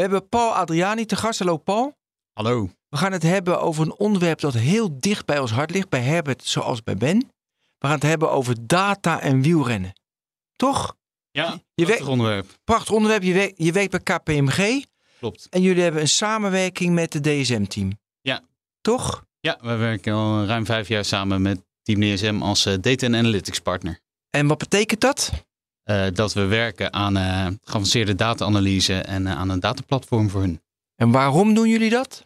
We hebben Paul Adriani te gast. Hallo Paul. Hallo. We gaan het hebben over een onderwerp dat heel dicht bij ons hart ligt. Bij Herbert zoals bij Ben. We gaan het hebben over data en wielrennen. Toch? Ja, Je prachtig onderwerp. Prachtig onderwerp. Je werkt, je werkt bij KPMG. Klopt. En jullie hebben een samenwerking met het DSM-team. Ja. Toch? Ja, we werken al ruim vijf jaar samen met Team DSM als eh, Data Analytics partner. En wat betekent dat? Eh, dat we werken aan eh, geavanceerde data-analyse en eh, aan een dataplatform voor hun. En waarom doen jullie dat?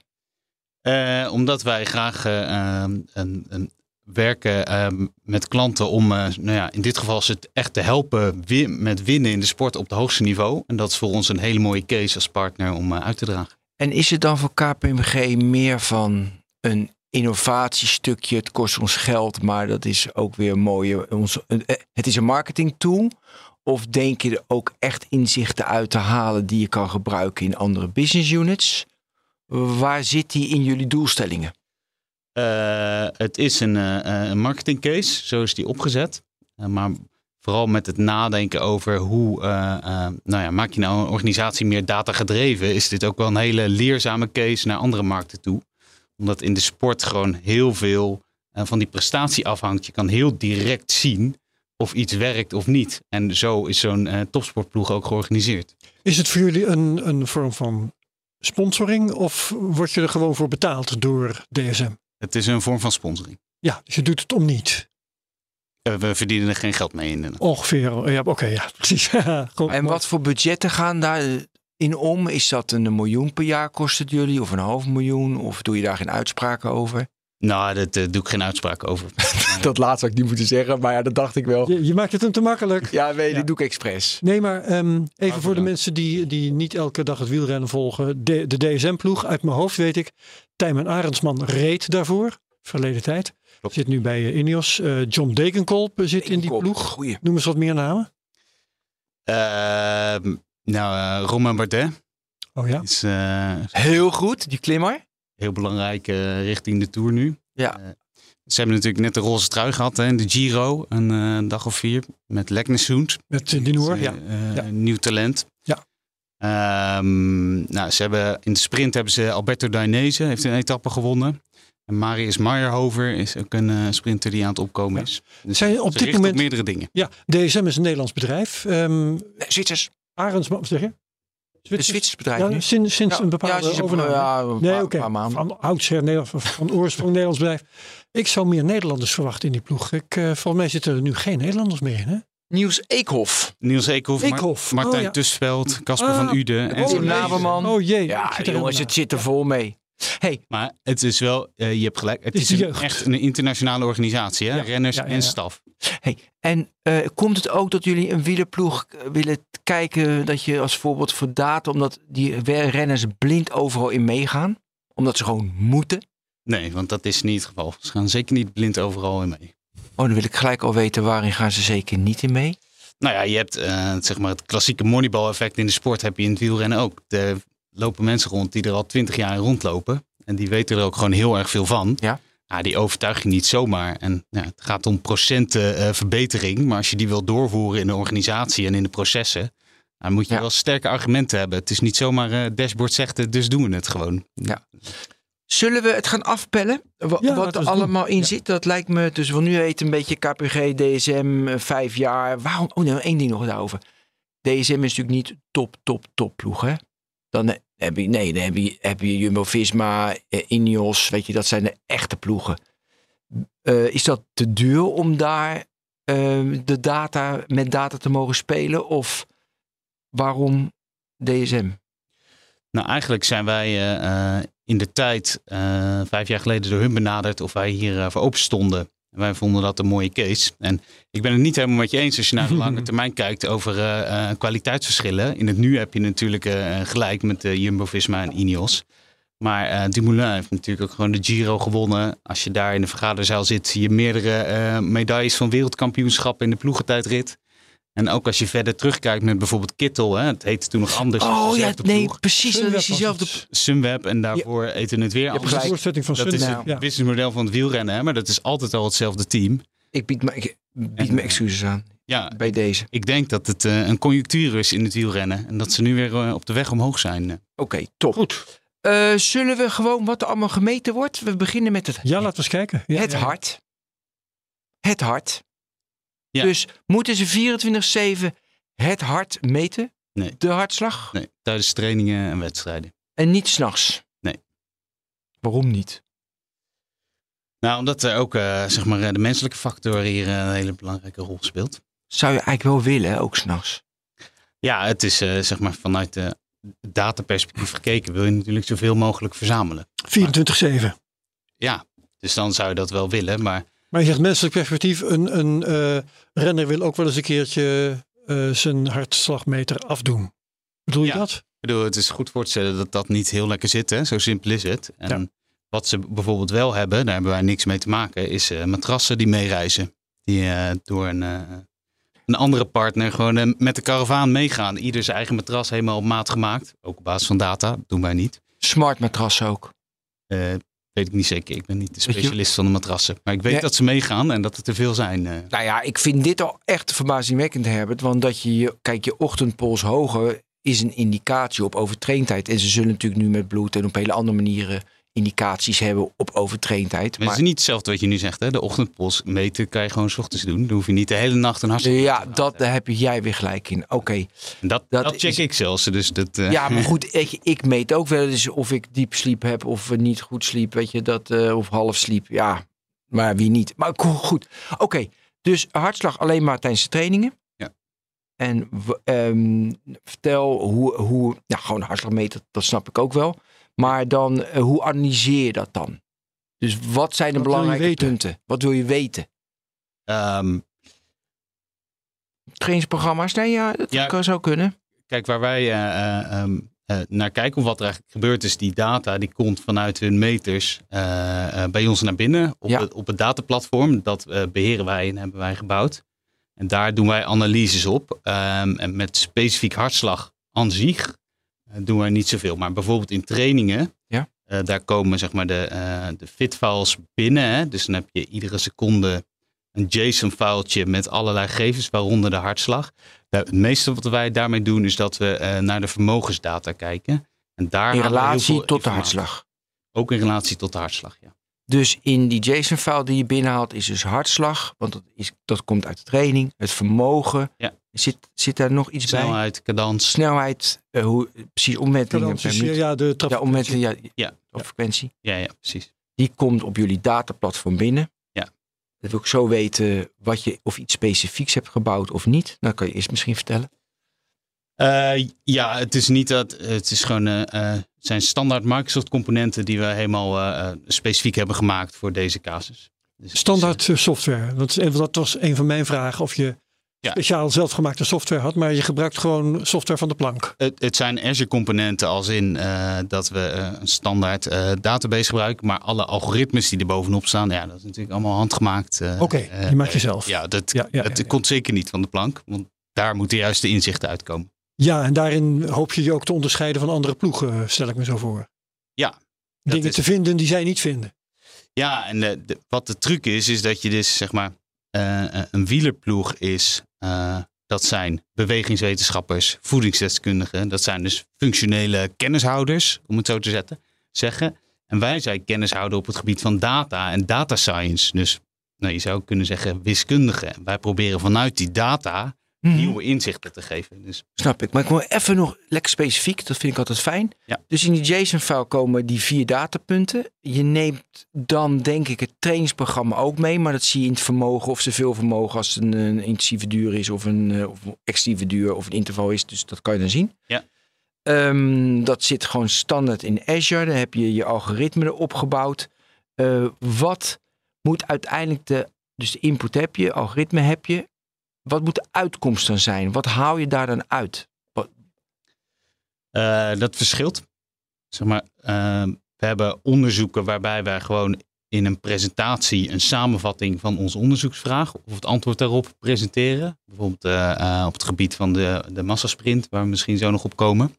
Omdat wij graag eh, ehm, een, een werken ehm, met klanten om, nou ja, in dit geval is het echt te helpen met winnen in de sport op het hoogste niveau. En dat is voor ons een hele mooie case als partner om uit te dragen. En is het dan voor KPMG meer van een innovatiestukje? Het kost ons geld, maar dat is ook weer mooi. Ons, eh, het is een marketing tool. Of denk je er ook echt inzichten uit te halen die je kan gebruiken in andere business units? Waar zit die in jullie doelstellingen? Eh, het is een, eh, een marketing case, zo is die opgezet. Eh, maar vooral met het nadenken over hoe eh, eh, nou ja, maak je nou een organisatie meer data gedreven, is dit ook wel een hele leerzame case naar andere markten toe. Omdat in de sport gewoon heel veel eh, van die prestatie afhangt. Je kan heel direct zien of iets werkt of niet. En zo is zo'n eh, topsportploeg ook georganiseerd. Is het voor jullie een, een vorm van sponsoring of word je er gewoon voor betaald door DSM? Het is een vorm van sponsoring. Ja, dus je doet het om niet. Eh, we verdienen er geen geld mee in. Ongeveer. Ja, oké, ja, precies. Goed, En wat voor budgetten gaan daarin om? Is dat een miljoen per jaar kost het jullie? Of een half miljoen? Of doe je daar geen uitspraken over? Nou, daar doe ik geen uitspraak over. Dat laatste had ik niet moeten zeggen, maar ja, dat dacht ik wel. Je, je maakt het hem te makkelijk. Ja, weet je, Ja. doe ik expres. Nee, maar ehm, even voor de mensen die, die niet elke dag het wielrennen volgen. De, de DSM-ploeg, uit mijn hoofd weet ik. Tijmen Arendsman reed daarvoor, verleden tijd. Klopt. Zit nu bij eh, Ineos. Eh, John Degenkolb zit in die ploeg. Goeie. Noem eens wat meer namen. Nou, eh Romain Bardet Oh ja. is eh, Heel goed, die klimmer. heel belangrijk eh, richting de Tour nu. Ja. Ze hebben natuurlijk net de roze trui gehad hè, in de Giro, een eh, dag of vier, met Leknesund. Met uh, Dinoor, is, ja. Ja. Nieuw talent. Ja. Ehm, nou, ze hebben, in de sprint hebben ze Alberto Dainese, heeft een etappe gewonnen. En Marius Meyerhover is ook een sprinter die aan het opkomen Ja. is. Dus Zijn op ze dit richten moment- op meerdere dingen. Ja, DSM is een Nederlands bedrijf. Ehm Zwitsers. Arendsman, wat zeg je? Een Zwitsers bedrijf Ja, nu. sinds, sinds Ja, een ja, bepaalde ze is een- overname. ja, een nee, paar- oké. maanden. Van oudsher Nederlands, van- oorsprong Nederlands bedrijf. Ik zou meer Nederlanders verwachten in die ploeg. Ik, eh, volgens mij zitten er nu geen Nederlanders meer in. Hè? Niels Eekhof. Niels Eekhoff, Mar- Eekhoff. Martijn Oh, ja. Tussveld, Casper Ah. van Uden. En Oh. Tim nee. Naberman. Oh jee. Ja, jongens, het zit er vol mee. Hey, Maar het is wel, eh, je hebt gelijk, het is is, de een- jeugd. echt een internationale organisatie. Hè? Ja, Renners ja, ja, en staf. hey. En eh, komt het ook dat jullie een wielerploeg eh, willen kijken dat je als voorbeeld voor data, omdat die renners blind overal in meegaan? Omdat ze gewoon moeten? Nee, want dat is niet het geval. Ze gaan zeker niet blind overal in mee. Oh, dan wil ik gelijk al weten waarin gaan ze zeker niet in mee. Nou ja, je hebt zeg maar het klassieke moneyball effect in de sport heb je in het wielrennen ook. Er lopen mensen rond die er al twintig jaar rondlopen. En die weten er ook gewoon heel erg veel van. Ja. Nou, die overtuig je niet zomaar. En ja, het gaat om procenten eh, verbetering. Maar als je die wil doorvoeren in de organisatie en in de processen. Dan moet je Ja. wel sterke argumenten hebben. Het is niet zomaar eh dashboard zegt het, dus doen we het gewoon. Zullen we het gaan afpellen? Wa- Ja, wat er doen. allemaal in Ja. zit? Dat lijkt me, dus we nu weten een beetje KPG, DSM, eh, vijf jaar. Waarom? Oh nee, één ding nog daarover. DSM is natuurlijk niet top, top, top ploeg, hè? Dan heb je, nee, dan heb je, heb je Jumbo-Visma, eh, Ineos, weet je, dat zijn de echte ploegen. Eh, is dat te duur om daar eh, de data, met data te mogen spelen? Of waarom DSM? Nou, eigenlijk zijn wij eh, in de tijd, vijf jaar geleden, door hun benaderd of wij hier voor open stonden. En wij vonden dat een mooie case. En ik ben het niet helemaal met je eens als je naar de lange termijn kijkt over eh, eh, kwaliteitsverschillen. In het nu heb je natuurlijk eh, gelijk met de Jumbo-Visma en Ineos. Maar Dumoulin heeft natuurlijk ook gewoon de Giro gewonnen. Als je daar in de vergaderzaal zit, zie je meerdere medailles van wereldkampioenschappen in de ploegentijdrit. En ook als je verder terugkijkt met bijvoorbeeld Kittel, hè, het heette toen nog anders. Oh ja, nee, ploeg. precies. Dat Sunweb is diezelfde. Sunweb en daarvoor eten het weer anders. De gelijk. voortzetting van Dat is het Ja. businessmodel van het wielrennen, hè, maar dat is altijd al hetzelfde team. Ik bied, me, ik bied En, eh, excuses aan Ja, bij deze. ik denk dat het eh, een conjunctuur is in het wielrennen en dat ze nu weer eh, op de weg omhoog zijn. Oké, top. Goed. Eh, zullen we gewoon wat er allemaal gemeten wordt? We beginnen met het, Ja, laten we eens kijken. Ja, het ja. hart. Het hart. Ja. Dus moeten ze 24-7 het hart meten? Nee. De hartslag? Nee, tijdens trainingen en wedstrijden. En niet s'nachts? Nee. Waarom niet? Nou, omdat er ook eh, zeg maar, eh, de menselijke factor hier eh, een hele belangrijke rol speelt. Zou je eigenlijk wel willen, ook s'nachts? Ja, het is eh, zeg maar vanuit de dataperspectief gekeken wil je natuurlijk zoveel mogelijk verzamelen. 24-7. Ja, dus dan zou je dat wel willen, maar Maar je zegt menselijk perspectief, een, een eh, renner wil ook wel eens een keertje eh, zijn hartslagmeter afdoen. Bedoel je dat? Ik bedoel, het is goed voor te stellen dat dat niet heel lekker zit. Hè? Zo simpel is het. En Ja. wat ze bijvoorbeeld wel hebben, daar hebben wij niks mee te maken, is eh, matrassen die meereizen. Die eh, door een, eh, een andere partner gewoon met de karavaan meegaan. Ieder zijn eigen matras helemaal op maat gemaakt. Ook op basis van data, dat doen wij niet. Smart matras ook. Weet ik niet zeker. Ik ben niet de specialist van de matrassen. Maar ik weet Ja. dat ze meegaan en dat het er veel zijn. eh. Nou ja, ik vind dit al echt verbazingwekkend, Herbert. Want dat je, je kijk, je ochtendpols hoger is een indicatie op overtraindheid. En ze zullen natuurlijk nu met bloed en op hele andere manieren indicaties hebben op overtraindheid. Maar het is niet hetzelfde wat je nu zegt. Hè? De ochtendpols meten kan je gewoon 's ochtends doen. Dan hoef je niet de hele nacht een hartstikke. ja, dat, daar heb jij weer gelijk in. Oké. Dat, dat dat, check is- ik zelfs. Dus dat, eh, Ja, maar goed, ik, ik meet ook wel eens of ik diep sliep heb of niet goed sliep. Weet je, dat, eh, of half sliep. Ja, maar wie niet. Maar go- goed. Oké, dus hartslag alleen maar tijdens de trainingen. Ja. En ehm, vertel hoe, hoe, nou gewoon hartslagmeter, dat snap ik ook wel. Maar dan, eh, hoe analyseer je dat dan? Dus wat zijn de Wat belangrijke punten? Wat wil je weten? ehm, Trainingsprogramma's? Nee, ja, dat Ja. zou kunnen. kijk, waar wij eh, eh, ehm, eh, naar kijken, of wat er eigenlijk gebeurt, is die data die komt vanuit hun meters eh, eh, bij ons naar binnen op, Ja. het, op het dataplatform. Dat eh, beheren wij en hebben wij gebouwd. En daar doen wij analyses op. Ehm, en met specifiek hartslag aan zich doen wij niet zoveel. Maar bijvoorbeeld in trainingen, Ja. eh, daar komen zeg maar de, eh de fitfiles binnen. Hè? Dus dan heb je iedere seconde een JSON-filetje met allerlei gegevens, waaronder de hartslag. Het meeste wat wij daarmee doen is dat we eh, naar de vermogensdata kijken. En daar In relatie tot de hartslag. Ook in relatie tot de hartslag, ja. Dus in die JSON-file die je binnenhaalt is dus hartslag. Want dat, is, dat komt uit de training. Het vermogen. Ja. Zit, zit daar nog iets bij? Snelheid, cadans. Snelheid. eh, hoe, precies omwentelingen Cadans per is, minuut. ja, de trap. Ja, omwentelingen. Ja, Ja. Of frequentie. Ja, ja, precies. Die komt op jullie dataplatform binnen. Ja. Dat wil ik zo weten wat je, of iets specifieks hebt gebouwd of niet. Nou, kan je eerst misschien vertellen. Eh, ja, het is niet dat. Het is gewoon. eh, eh, het zijn standaard Microsoft componenten die we helemaal specifiek hebben gemaakt voor deze casus. Dus het is, Standaard software. Dat, is- dat was een van mijn vragen. Of je Ja. speciaal zelfgemaakte software had. Maar je gebruikt gewoon software van de plank. Het, het zijn Azure componenten als in eh, dat we eh, een standaard eh, database gebruiken. Maar alle algoritmes die er bovenop staan, ja, dat is natuurlijk allemaal handgemaakt. Oké, die maak je zelf. Ja, dat, Ja, ja. komt zeker niet van de plank. Want daar moeten juist de inzichten uitkomen. Ja, en daarin hoop je je ook te onderscheiden van andere ploegen, stel ik me zo voor. Ja, Dingen is- te vinden die zij niet vinden. Ja, en de, de- wat de truc is, is dat je dus zeg maar eh, eh, een wielerploeg is. eh, dat zijn bewegingswetenschappers, voedingsdeskundigen. Dat zijn dus functionele kennishouders, om het zo te zetten, zeggen. En wij zijn kennishouden op het gebied van data en data science. Dus nou, je zou kunnen zeggen wiskundigen. En wij proberen vanuit die data Mhm. nieuwe inzichten te geven. Dus Snap ik. Maar ik wil even nog lekker specifiek. Dat vind ik altijd fijn. Ja. Dus in die JSON-file komen die vier datapunten. Je neemt dan denk ik het trainingsprogramma ook mee. Maar dat zie je in het vermogen of zoveel vermogen als het een, een intensieve duur is. Of een, eh, of een duur of een interval is. Dus dat kan je dan zien. Ja. Ehm, dat zit gewoon standaard in Azure. Dan heb je je algoritme erop gebouwd. Eh, wat moet uiteindelijk de Dus de input heb je, algoritme heb je. Wat moet de uitkomst dan zijn? Wat haal je daar dan uit? Uh, dat verschilt. Zeg maar, uh, we hebben onderzoeken waarbij wij gewoon in een presentatie een samenvatting van onze onderzoeksvraag of het antwoord daarop presenteren. Bijvoorbeeld uh, op het gebied van de, de massasprint, waar we misschien zo nog op komen.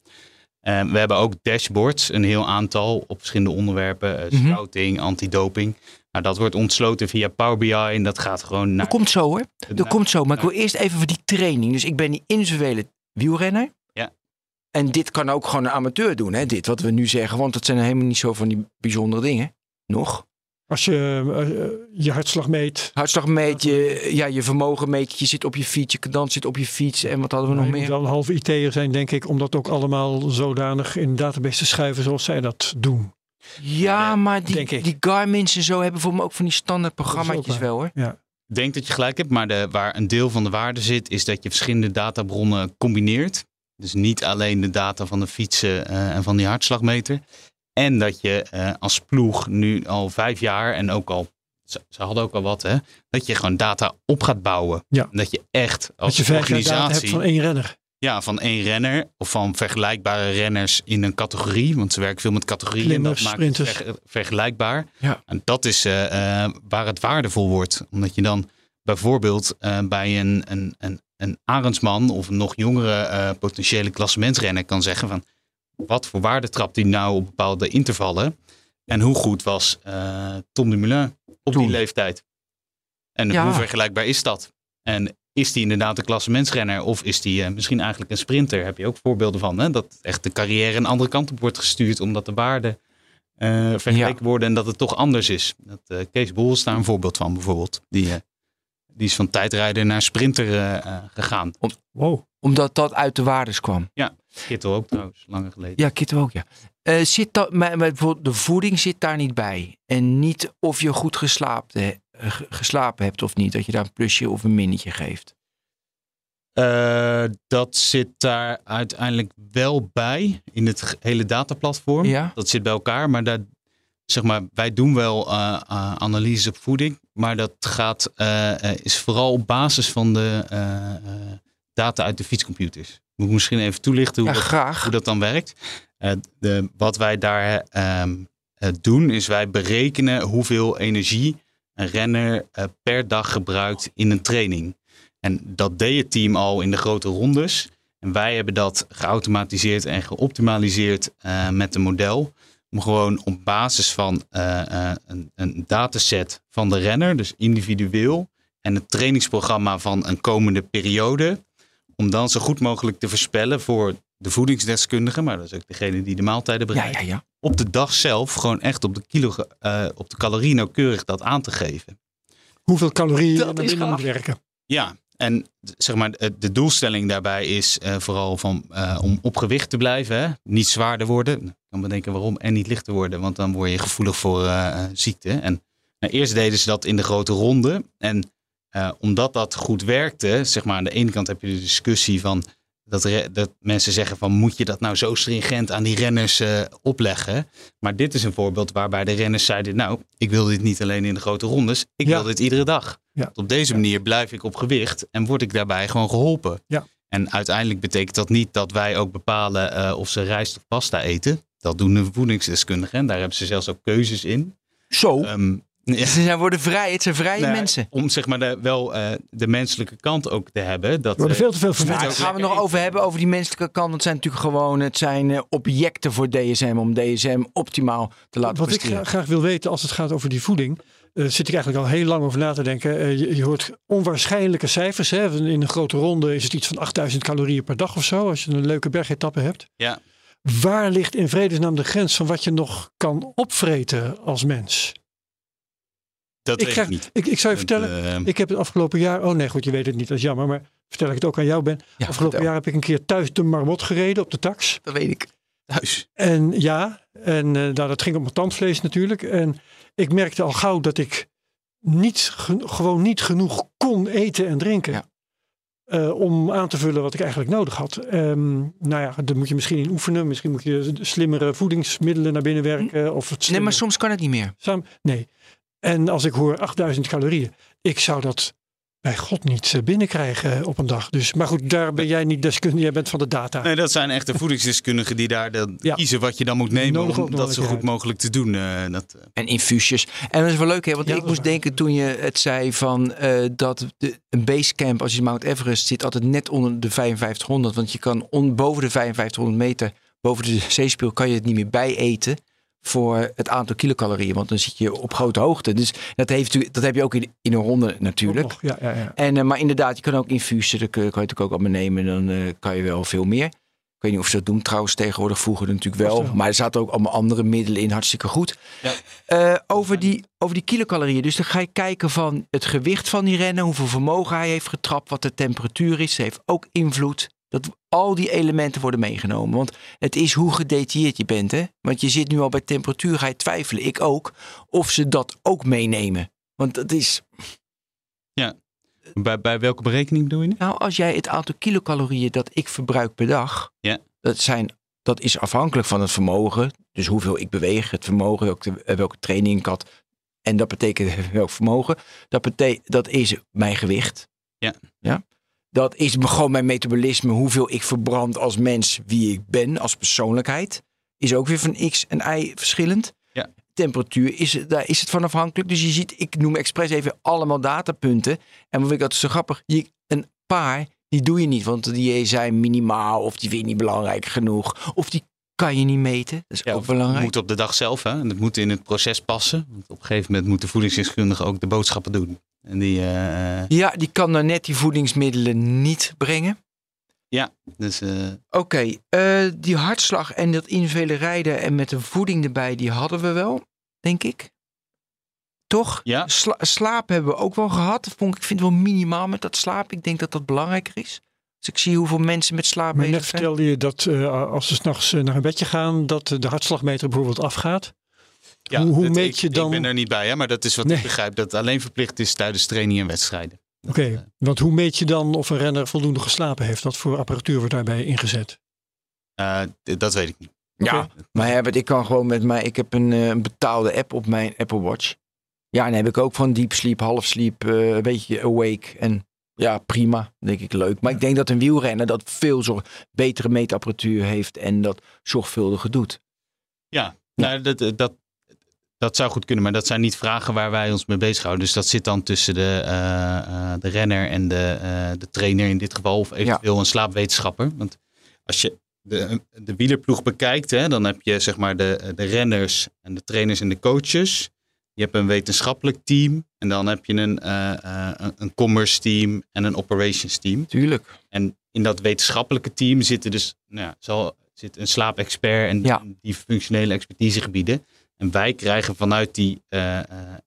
we hebben ook dashboards, een heel aantal op verschillende onderwerpen. Mm -hmm. Scouting, antidoping. Nou, dat wordt ontsloten via Power BI en dat gaat gewoon naar... Dat komt zo hoor. Dat komt zo. Maar ik wil eerst even voor die training. Dus ik ben die individuele wielrenner. Ja. En dit kan ook gewoon een amateur doen, hè? Dit wat we nu zeggen. Want dat zijn helemaal niet zo van die bijzondere dingen. Nog. Als je uh, je hartslag meet. Hartslag meet, je, ja, je vermogen meet. Je zit op je fiets, je cadans zit op je fiets. En wat hadden we nog meer? Moet wel een halve IT'er zijn, denk ik. Om dat ook allemaal zodanig in de database te schuiven zoals zij dat doen. Ja, maar die, die Garmin's en zo hebben voor me ook van die standaard programma's wel hoor. Ja. Ik denk dat je gelijk hebt, maar de, waar een deel van de waarde zit, is dat je verschillende databronnen combineert. Dus niet alleen de data van de fietsen uh, en van die hartslagmeter. En dat je uh, als ploeg nu al vijf jaar en ook al, ze, ze, hadden ook al wat, hè, dat je gewoon data op gaat bouwen. Ja. En dat je echt als dat je organisatie. hebt van één renner. Ja, van één renner of van vergelijkbare renners in een categorie. Want ze werken veel met categorieën. Klimmers, en dat maakt het ver, vergelijkbaar. Ja. En dat is uh, uh, waar het waardevol wordt. Omdat je dan bijvoorbeeld uh, bij een, een, een, een Arendsman of een nog jongere potentiële klassementsrenner kan zeggen van wat voor waarde trapt hij nou op bepaalde intervallen? En hoe goed was Tom Dumoulin op Toen. die leeftijd? En Ja. hoe vergelijkbaar is dat? En is die inderdaad een klassementsrenner of is die uh, misschien eigenlijk een sprinter? Heb je ook voorbeelden van. Hè? Dat echt de carrière een andere kant op wordt gestuurd omdat de waarden uh, vergeleken Ja. worden en dat het toch anders is. Dat, uh, Kees Bol is daar een voorbeeld van bijvoorbeeld. Die, die is van tijdrijder naar sprinter gegaan. Wow. Omdat dat uit de waardes kwam. Kittel ook trouwens, langer geleden. Ja, Kittel ook, ja. Eh, zit dat, maar, maar bijvoorbeeld de voeding zit daar niet bij. En niet of je goed geslapen, eh, geslapen hebt of niet. Dat je daar een plusje of een minnetje geeft. Uh, dat zit daar uiteindelijk wel bij in het hele dataplatform. Ja. Dat zit bij elkaar, maar daar, zeg maar, wij doen wel uh, uh, analyse op voeding, maar dat gaat, is vooral op basis van de data uit de fietscomputers. Moet ik misschien even toelichten hoe, Ja, dat, hoe dat dan werkt. De, wat wij daar uh, doen, is wij berekenen hoeveel energie een renner uh, per dag gebruikt in een training. En dat deed het team al in de grote rondes. En wij hebben dat geautomatiseerd en geoptimaliseerd uh, met een model. Om gewoon op basis van uh, een, een dataset van de renner, dus individueel, en het trainingsprogramma van een komende periode. Om dan zo goed mogelijk te voorspellen voor de voedingsdeskundige, maar dat is ook degene die de maaltijden Ja, bereidt. ja, ja. Op de dag zelf gewoon echt op de, kilo, uh, op de calorie nauwkeurig dat aan te geven. Hoeveel calorieën Dat is binnen moet werken. Ja, en zeg maar, de de doelstelling daarbij is uh, vooral van, uh, om op gewicht te blijven. Hè? Niet zwaarder worden. Ik kan bedenken waarom. En niet lichter worden. Want dan word je gevoelig voor uh, ziekte. En nou, eerst deden ze dat in de grote ronde. En uh, omdat dat goed werkte. Zeg maar, aan de ene kant heb je de discussie van. Dat, dat mensen zeggen van moet je dat nou zo stringent aan die renners uh, opleggen. Maar dit is een voorbeeld waarbij de renners zeiden. Nou, ik wil dit niet alleen in de grote rondes. Ik Ja. wil dit iedere dag. Ja. Op deze manier blijf ik op gewicht en word ik daarbij gewoon geholpen. Ja. En uiteindelijk betekent dat niet dat wij ook bepalen uh, of ze rijst of pasta eten. Dat doen de voedingsdeskundigen en daar hebben ze zelfs ook keuzes in. Zo. Um, ja. Ze zijn worden vrij. Het zijn vrije Nou, mensen. Om zeg maar de, wel uh, de menselijke kant ook te hebben. Dat, Er worden uh, veel te veel verwacht. daar gaan we nog over hebben, over die menselijke kant. Het zijn natuurlijk gewoon het zijn, uh, objecten voor DSM om DSM optimaal te laten Wat ik presteren. gra- graag wil weten als het gaat over die voeding. Uh, zit ik eigenlijk al heel lang over na te denken. Uh, je, je, hoort onwaarschijnlijke cijfers. Hè? In een grote ronde is het iets van 8000 calorieën per dag of zo. Als je een leuke bergetappe hebt. Ja. Waar ligt in vredesnaam de grens van wat je nog kan opvreten als mens? Dat ik, krijg, ik niet. ik, ik zou je vertellen. uh, Ik heb het afgelopen jaar. Oh nee, goed, je weet het niet. Dat is jammer. Maar vertel ik het ook aan jou, Ben. Ja, afgelopen jaar heb ik een keer thuis de marmot gereden op de tax. Dat weet ik. thuis. En ja, en uh, nou, dat ging op mijn tandvlees natuurlijk. En ik merkte al gauw dat ik niet, gewoon niet genoeg kon eten en drinken. Ja. Uh, om aan te vullen wat ik eigenlijk nodig had. Um, nou ja, daar moet je misschien in oefenen. Misschien moet je slimmere voedingsmiddelen naar binnen werken. Of het Nee, maar soms kan het niet meer. Samen, nee. En als ik hoor 8000 calorieën, ik zou dat bij God niet eh, binnenkrijgen op een dag. Dus, maar goed, daar ben jij niet deskundig. Jij bent van de data. Nee, dat zijn echte voedingsdeskundigen die daar dan Ja. kiezen wat je dan moet nemen Nodig om dat zo goed mogelijk te doen. eh, dat, eh, En infuusjes. En dat is wel leuk, hè? Want Ja, ik moest waar. denken toen je het zei van eh, dat de, een basecamp, als je Mount Everest zit, altijd net onder de 5500. Want je kan on, boven de 5500 meter, boven de zeespiegel, kan je het niet meer bijeten voor het aantal kilocalorieën. Want dan zit je op grote hoogte. Dus dat, heeft, u- dat heb je ook in, in een ronde natuurlijk. nog, Ja, ja, ja. En, eh, maar inderdaad, je kan ook infusen. Dat kan je natuurlijk ook allemaal nemen. Dan eh, kan je wel veel meer. Ik weet niet of ze dat doen trouwens tegenwoordig. Vroeger natuurlijk wel. Maar er zaten ook allemaal andere middelen in. Hartstikke goed. Ja. Eh, over, die, over die kilocalorieën. Dus dan ga je kijken van het gewicht van die renner. Hoeveel vermogen hij heeft getrapt. Wat de temperatuur is. Dat heeft ook invloed. Dat al die elementen worden meegenomen. Want het is hoe gedetailleerd je bent. Hè? Want je zit nu al bij temperatuur. Ga je twijfelen. Ik ook. Of ze dat ook meenemen. Want dat is bij, bij welke berekening bedoel je nu? Nou, als jij het aantal kilocalorieën dat ik verbruik per dag, Ja. dat, zijn, dat is afhankelijk van het vermogen. Dus hoeveel ik beweeg, het vermogen, welke, welke training ik had. En dat betekent welk vermogen. Dat, bete dat is mijn gewicht. Ja. ja. Dat is gewoon mijn metabolisme, hoeveel ik verbrand als mens, wie ik ben als persoonlijkheid. Is ook weer van X en Y verschillend. Ja. Temperatuur, is, daar is het van afhankelijk. Dus je ziet, ik noem expres even allemaal datapunten. En wat vind ik altijd zo grappig? Je, een paar, die doe je niet, want die zijn minimaal of die vind je niet belangrijk genoeg. Of die kan je niet meten. Dat is Ja, ook belangrijk. Het moet op de dag zelf. Hè? En het moet in het proces passen. Want op een gegeven moment moet de voedingsdeskundige ook de boodschappen doen. En die, eh, Ja, die kan dan net die voedingsmiddelen niet brengen. dus, eh, Oké, eh, die hartslag en dat individuele rijden en met de voeding erbij, die hadden we wel, denk ik. Toch? ja, Sla- slaap hebben we ook wel gehad. Vond ik, ik vind het wel minimaal met dat slaap. Ik denk dat dat belangrijker is. Dus ik zie hoeveel mensen met slaap Maar net bezig zijn. vertelde je dat eh, als ze s'nachts uh, naar een bedje gaan, dat de hartslagmeter bijvoorbeeld afgaat. ja, Hoe- hoe meet ik, je dan- Ik ben er niet bij, hè? maar dat is wat Nee. ik begrijp. Dat alleen verplicht is tijdens training en wedstrijden. Oké, eh, want hoe meet je dan of een renner voldoende geslapen heeft? Wat voor apparatuur wordt daarbij ingezet? Eh, dat weet ik niet. Ja, maar Herbert, ik kan gewoon met mij. Ik heb een, eh, een betaalde app op mijn Apple Watch. Ja, en dan heb ik ook van deep sleep, half sleep, eh, een beetje awake. En ja, prima. Denk ik leuk. Maar ik denk dat een wielrenner dat veel zorg, betere meetapparatuur heeft en dat zorgvuldiger doet. Ja, Nou, dat, dat, dat zou goed kunnen, maar dat zijn niet vragen waar wij ons mee bezighouden. Dus dat zit dan tussen de, eh, eh, de renner en de, eh, de trainer in dit geval, of eventueel een slaapwetenschapper. Want als je de, de wielerploeg bekijkt, hè, dan heb je zeg maar de, de renners en de trainers en de coaches. Je hebt een wetenschappelijk team en dan heb je een, eh, eh, een, een commerce team en een operations team. Tuurlijk. En in dat wetenschappelijke team zitten dus nou ja, zal, zit een slaapexpert en Ja. die functionele expertisegebieden. En wij krijgen vanuit die eh,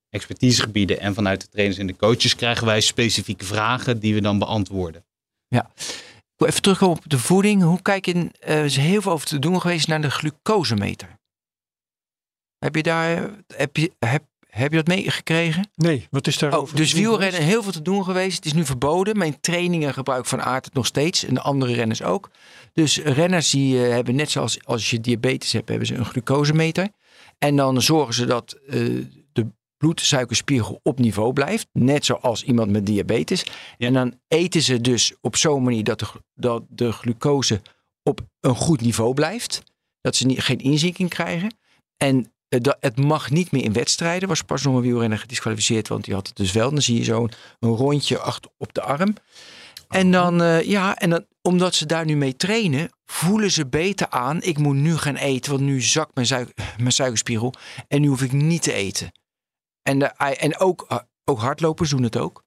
expertisegebieden en vanuit de trainers en de coaches krijgen wij specifieke vragen die we dan beantwoorden. Ik wil even terugkomen op de voeding. Hoe kijk je, er is heel veel over te doen geweest naar de glucosemeter. Heb je daar, heb je, heb, heb je dat meegekregen? Nee, wat is daar? Oh, dus wielrennen heel veel te doen geweest. Het is nu verboden. Mijn trainingen gebruik van aard het nog steeds. En de andere renners ook. Dus renners die eh, hebben net zoals als je diabetes hebt, hebben ze een glucosemeter. En dan zorgen ze dat eh, de bloedsuikerspiegel op niveau blijft. Net zoals iemand met diabetes. Ja. En dan eten ze dus op zo'n manier dat de, dat de glucose op een goed niveau blijft. Dat ze niet, geen inzinking krijgen. En dat, het mag niet meer in wedstrijden. Was pas nog een wielrenner gedisqualificeerd, want die had het dus wel. Dan zie je zo'n een rondje achter op de arm. En dan, eh, ja, en dan, omdat ze daar nu mee trainen, voelen ze beter aan. Ik moet nu gaan eten, want nu zakt mijn, suik- mijn suikerspiegel. En nu hoef ik niet te eten. En, de, en ook, eh, ook hardlopers doen het ook.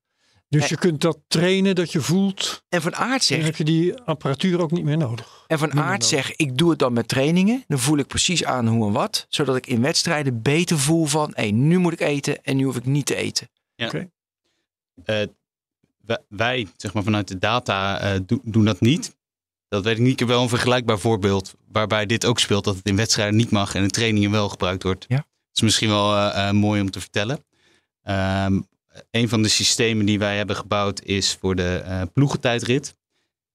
Dus je kunt dat trainen dat je voelt. En van aard Dan zegt, heb je die apparatuur ook niet meer nodig. en van aard zeg, ik doe het dan met trainingen. Dan voel ik precies aan hoe en wat. Zodat ik in wedstrijden beter voel van, hé, nu moet ik eten en nu hoef ik niet te eten. Eh, wij- wij, zeg maar vanuit de data, eh, do- doen dat niet. Dat weet ik niet. Ik heb wel een vergelijkbaar voorbeeld waarbij dit ook speelt. Dat het in wedstrijden niet mag en in trainingen wel gebruikt wordt. Ja. Dat is misschien wel eh, eh, mooi om te vertellen. Ehm, een van de systemen die wij hebben gebouwd is voor de eh ploegentijdrit.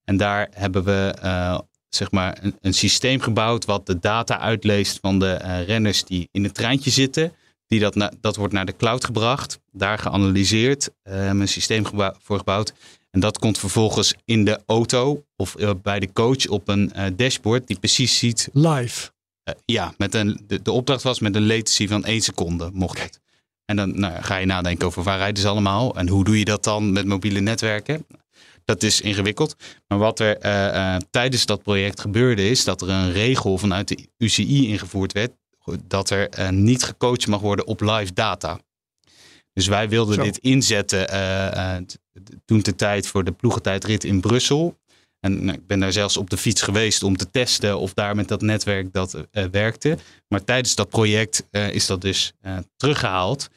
En daar hebben we eh, zeg maar een, een systeem gebouwd wat de data uitleest van de eh, renners die in het treintje zitten. Die dat, na, dat wordt naar de cloud gebracht, daar geanalyseerd, een systeem gebouw, voor gebouwd. En dat komt vervolgens in de auto of bij de coach op een dashboard die precies ziet. Live. ja, met een, de, de, opdracht was met een latency van 1 seconde, mocht het. En dan nou, ga je nadenken over waar rijden ze allemaal en hoe doe je dat dan met mobiele netwerken. Dat is ingewikkeld. Maar wat er tijdens dat project gebeurde is dat er een regel vanuit de UCI ingevoerd werd dat er uh, niet gecoacht mag worden op live data. Dus wij wilden Zo. dit inzetten toen de tijd voor de ploegentijdrit in Brussel. En nou, ik ben daar zelfs op de fiets geweest om te testen of daar met dat netwerk dat werkte. Maar tijdens dat project is dat dus teruggehaald.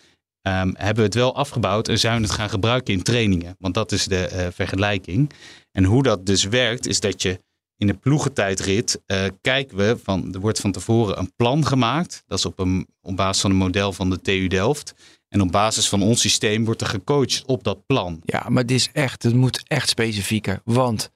Um, hebben we het wel afgebouwd en zijn we het gaan gebruiken in trainingen. Want dat is de vergelijking. En hoe dat dus werkt, is dat je in de ploegentijdrit kijken we van, er wordt van tevoren een plan gemaakt. Dat is op, een, op basis van een model van de TU Delft. En op basis van ons systeem wordt er gecoacht op dat plan. Ja, maar het is echt, het moet echt specifieker. Want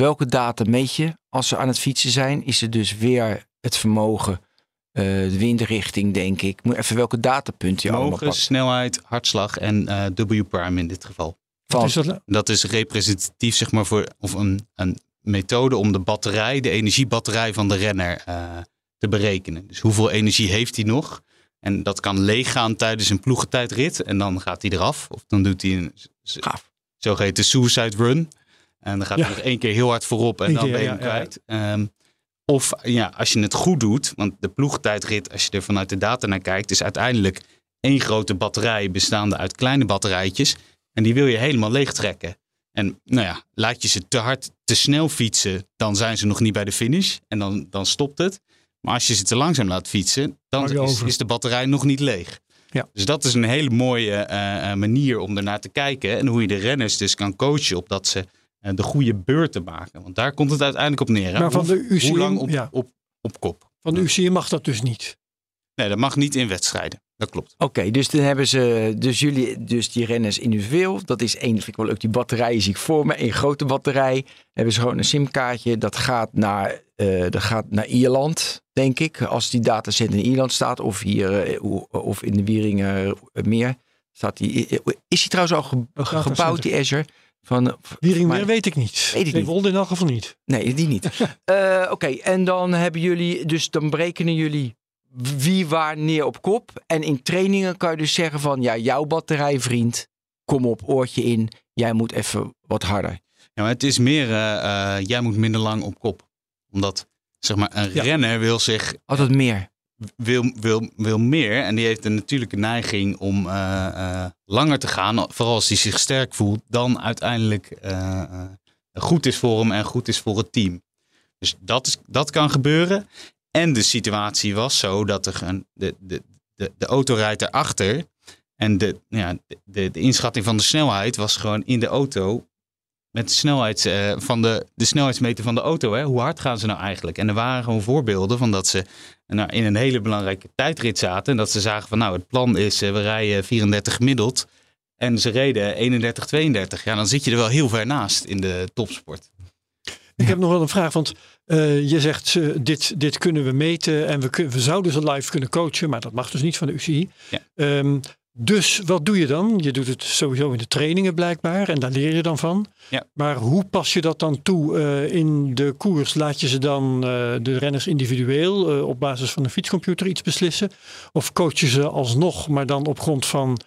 welke data meet je als ze aan het fietsen zijn? Is het dus weer het vermogen, uh, de windrichting, denk ik. Moet even welke datapunten je vermogen, allemaal pakt. snelheid, hartslag en uh, W-prime in dit geval. Van, is dat? dat is representatief, zeg maar, voor of een, een methode om de batterij, de energiebatterij van de renner uh, te berekenen. Dus hoeveel energie heeft hij nog? En dat kan leeggaan tijdens een ploegentijdrit en dan gaat hij eraf. Of dan doet hij een Gaaf. zogeheten suicide run. En dan gaat hij nog één keer heel hard voorop en Eén dan keer, ben je hem kwijt. Um, of ja, als je het goed doet, want de ploegtijdrit, als je er vanuit de data naar kijkt, is uiteindelijk één grote batterij bestaande uit kleine batterijtjes. En die wil je helemaal leegtrekken. En nou ja, laat je ze te hard, te snel fietsen, dan zijn ze nog niet bij de finish. En dan, dan stopt het. Maar als je ze te langzaam laat fietsen, dan is, is, de batterij nog niet leeg. Ja. Dus dat is een hele mooie uh, manier om ernaar te kijken. En hoe je de renners dus kan coachen op dat ze de goede beurten maken. Want daar komt het uiteindelijk op neer. Maar van de UCI, hoe lang op, ja. op, op kop. Van de UCI mag dat dus niet? Nee, dat mag niet in wedstrijden. Dat klopt. Oké, okay, dus dan hebben ze, dus jullie, dus die renners individueel. Dat is één, vind ik wel leuk, die batterij zie ik voor me. Een grote batterij. Dan hebben ze gewoon een simkaartje. Dat gaat naar, uh, dat gaat naar Ierland, denk ik. Als die datacenter in Ierland staat. Of hier, uh, of in de Wieringen meer. Staat die, is die trouwens al ge, gebouwd, die Azure? Van, Wieringen weet ik niet. Weet ik niet. Wolde in elk geval niet. Nee, die niet. uh, Oké, okay, en dan hebben jullie, dus dan berekenen jullie wie waar neer op kop. En in trainingen kan je dus zeggen van ja, jouw batterij vriend, kom op, oortje in. Jij moet even wat harder. Ja, maar het is meer, uh, uh, jij moet minder lang op kop. Omdat, zeg maar, een ja. renner wil zich... Altijd meer. Wil, wil, wil meer. En die heeft een natuurlijke neiging om uh, langer te gaan. Vooral als hij zich sterk voelt. Dan uiteindelijk goed is voor hem en goed is voor het team. Dus dat, is, dat kan gebeuren. En de situatie was zo dat er een, de, de, de, de auto rijdt erachter. En de, ja, de, de inschatting van de snelheid was gewoon in de auto. Met de, snelheid, uh, van de, de snelheidsmeter van de auto. Hè? Hoe hard gaan ze nou eigenlijk? En er waren gewoon voorbeelden van dat ze nou, in een hele belangrijke tijdrit zaten. En dat ze zagen van nou het plan is uh, we rijden 34 gemiddeld. En ze reden 31, 32. Ja, dan zit je er wel heel ver naast in de topsport. Ik heb nog wel een vraag, want uh, je zegt uh, dit, dit kunnen we meten en we, we zouden ze live kunnen coachen, maar dat mag dus niet van de UCI. Ja. Um, dus wat doe je dan? Je doet het sowieso in de trainingen blijkbaar en daar leer je dan van. Ja. Maar hoe pas je dat dan toe uh, in de koers? Laat je ze dan de renners individueel op basis van een fietscomputer iets beslissen? Of coach je ze alsnog, maar dan op grond van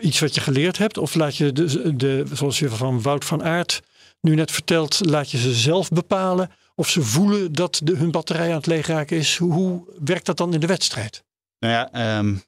iets wat je geleerd hebt? Of laat je de, de zoals je van Wout van Aert nu net vertelt, laat je ze zelf bepalen of ze voelen dat de, hun batterij aan het leegraken is. Hoe, hoe, werkt dat dan in de wedstrijd? Nou ja, um,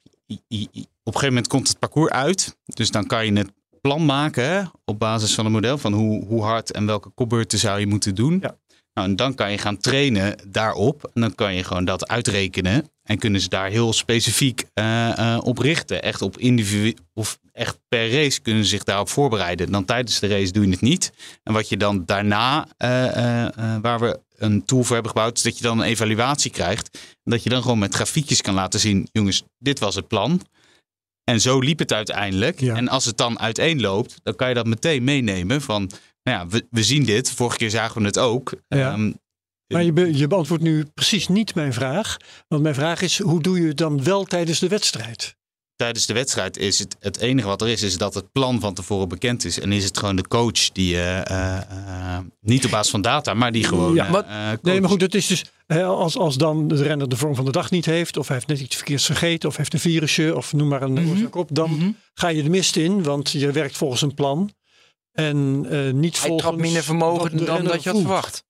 een gegeven moment komt het parcours uit. Dus dan kan je het plan maken hè, op basis van een model van hoe, hoe hard en welke kopbeurten zou je moeten doen. Ja. Nou, en dan kan je gaan trainen daarop. En dan kan je gewoon dat uitrekenen. En kunnen ze daar heel specifiek uh, uh, op richten. Echt op individu of echt per race kunnen ze zich daarop voorbereiden. Dan tijdens de race doe je het niet. En wat je dan daarna, uh, waar we een tool voor hebben gebouwd, is dat je dan een evaluatie krijgt. En dat je dan gewoon met grafiekjes kan laten zien, jongens, dit was het plan. En zo liep het uiteindelijk. Ja. En als het dan uiteenloopt, dan kan je dat meteen meenemen van, nou ja, we, we zien dit. Vorige keer zagen we het ook. Ja. Um, maar je, be, je, beantwoordt nu precies niet mijn vraag. Want mijn vraag is, hoe doe je het dan wel tijdens de wedstrijd? Tijdens de wedstrijd is het, het enige wat er is, is dat het plan van tevoren bekend is. En is het gewoon de coach die, eh, eh, eh, niet op basis van data, maar die gewoon. Ja, maar- Nee, maar goed, het is dus hè, als, als dan de renner de vorm van de dag niet heeft, of hij heeft net iets verkeerds gegeten, of heeft een virusje, of noem maar een oorzaak op, dan Mhm. ga je de mist in, want je werkt volgens een plan. En eh, niet Hij volgens. trapt minder vermogen dan dat je had voelt. verwacht.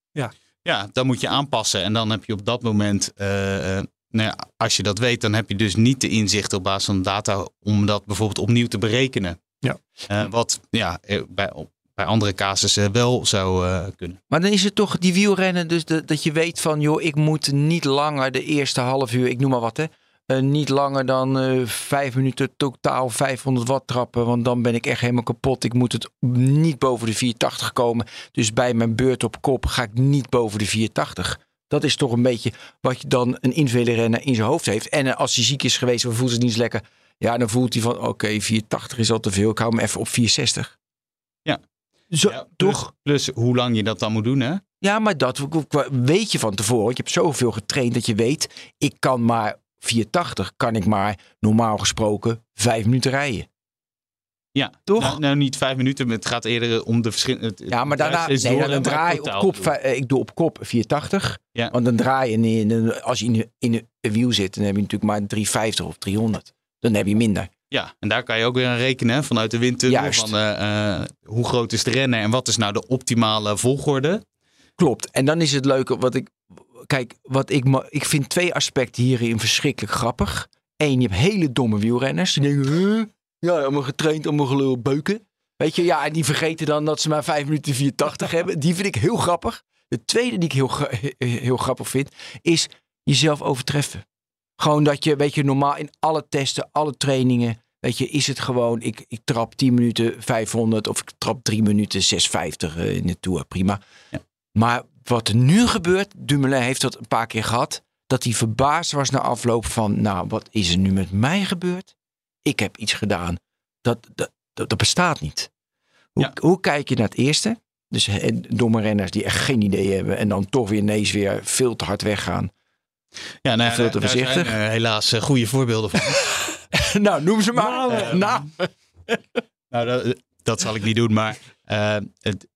Ja, dan moet je aanpassen. En dan heb je op dat moment, eh, eh, nou ja, als je dat weet, dan heb je dus niet de inzicht op basis van data om dat bijvoorbeeld opnieuw te berekenen. Ja. Eh, wat ja, eh, bij, bij andere casussen wel zou eh, kunnen. Maar dan is het toch die wielrennen, dus de- dat je weet van, joh, ik moet niet langer de eerste half uur, ik noem maar wat hè, eh, niet langer dan eh, vijf minuten totaal 500 watt trappen, want dan ben ik echt helemaal kapot. Ik moet het niet boven de 480 komen. Dus bij mijn beurt op kop ga ik niet boven de 480. Dat is toch een beetje wat je dan een individuele renner in zijn hoofd heeft. En eh, als hij ziek is geweest of voelt zich niet lekker, ja, dan voelt hij van, oké, 480 is al te veel, ik hou hem even op 460. Ja. Zo, Ja, plus- toch? Plus hoe lang je dat dan moet doen, hè? Ja, maar dat weet je van tevoren. Want je hebt zoveel getraind dat je weet, ik kan maar 480, kan ik maar normaal gesproken vijf minuten rijden. Ja, Toch? Nou, nou, niet vijf minuten, maar het gaat eerder om de verschillende. Ja, maar daarna, nee, door, dan draai je op kop, ik doe op kop 480. Ja. Want dan draai je, in, als je in, in een wiel zit, dan heb je natuurlijk maar 350 of 300. Dan heb je minder. Ja, en daar kan je ook weer aan rekenen hè, vanuit de windtunnel. Van, eh, eh, hoe groot is de renner en wat is nou de optimale volgorde? Klopt. En dan is het leuke wat ik. Kijk, wat ik, ik vind twee aspecten hierin verschrikkelijk grappig. Eén, je hebt hele domme wielrenners. Die denken, huh? Ja, allemaal getraind, allemaal gelul beuken. Weet je, ja, en die vergeten dan dat ze maar 5 minuten 480 hebben. Die vind ik heel grappig. De tweede die ik heel, heel grappig vind, is jezelf overtreffen. Gewoon dat je, weet je, normaal in alle testen, alle trainingen, weet je, is het gewoon, ik, ik trap 10 minuten 500 of ik trap 3 minuten 650 eh, in de Tour, prima. Ja. Maar wat er nu gebeurt, Dumoulin heeft dat een paar keer gehad, dat hij verbaasd was na afloop van, nou, wat is er nu met mij gebeurd? Ik heb iets gedaan. Dat, dat, dat, dat bestaat niet. Hoe, Ja. hoe kijk je naar het eerste? Dus eh, domme renners die echt geen idee hebben en dan toch weer ineens weer veel te hard weggaan. Ja, nou, Veel te daar zijn, voorzichtig. eh, helaas eh, goede voorbeelden van. nou, noem ze maar. Nou, Eh, nou. nou, dat, dat zal ik niet doen, maar het,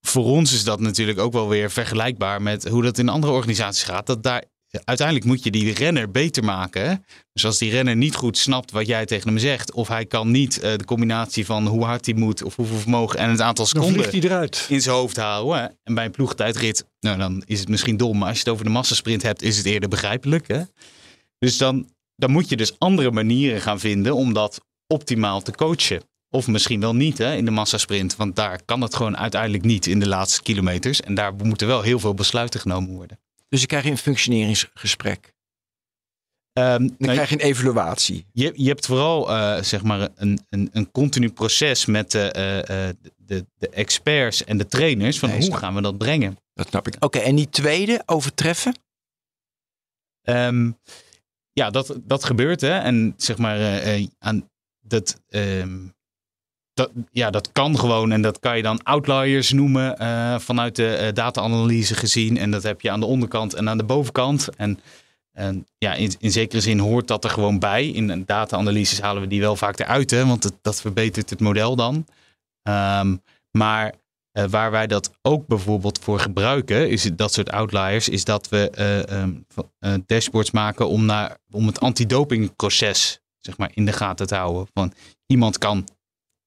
voor ons is dat natuurlijk ook wel weer vergelijkbaar met hoe dat in andere organisaties gaat. Dat daar uiteindelijk moet je die renner beter maken. hè. Dus als die renner niet goed snapt wat jij tegen hem zegt, of hij kan niet eh, de combinatie van hoe hard hij moet, of hoeveel vermogen en het aantal seconden in zijn hoofd houden. hè. En bij een ploegtijdrit, nou, dan is het misschien dom. Maar als je het over de massasprint hebt, is het eerder begrijpelijk. Hè? Dus dan, dan moet je dus andere manieren gaan vinden om dat optimaal te coachen. Of misschien wel niet hè, in de massasprint. Want daar kan het gewoon uiteindelijk niet in de laatste kilometers. En daar moeten wel heel veel besluiten genomen worden. Dus dan krijg je een functioneringsgesprek. Ehm, Dan nou, krijg je een evaluatie. je, je hebt vooral eh, zeg maar een, een, een continu proces met de, eh, eh, de, de experts en de trainers. Van Nee, hoe snap. gaan we dat brengen? Dat snap ik. Oké, en die tweede, overtreffen? Ehm, ja, dat, dat gebeurt hè. En zeg maar, aan dat, ehm, ja, dat kan gewoon. En dat kan je dan outliers noemen eh, vanuit de eh, data-analyse gezien. En dat heb je aan de onderkant en aan de bovenkant. En, en ja, in, in zekere zin hoort dat er gewoon bij. In data-analyses halen we die wel vaak eruit, hè, want dat verbetert het model dan. Ehm, maar eh, waar wij dat ook bijvoorbeeld voor gebruiken, is dat soort outliers, is dat we eh, ehm, eh, dashboards maken om, naar, om het antidopingproces zeg maar, in de gaten te houden. Van iemand kan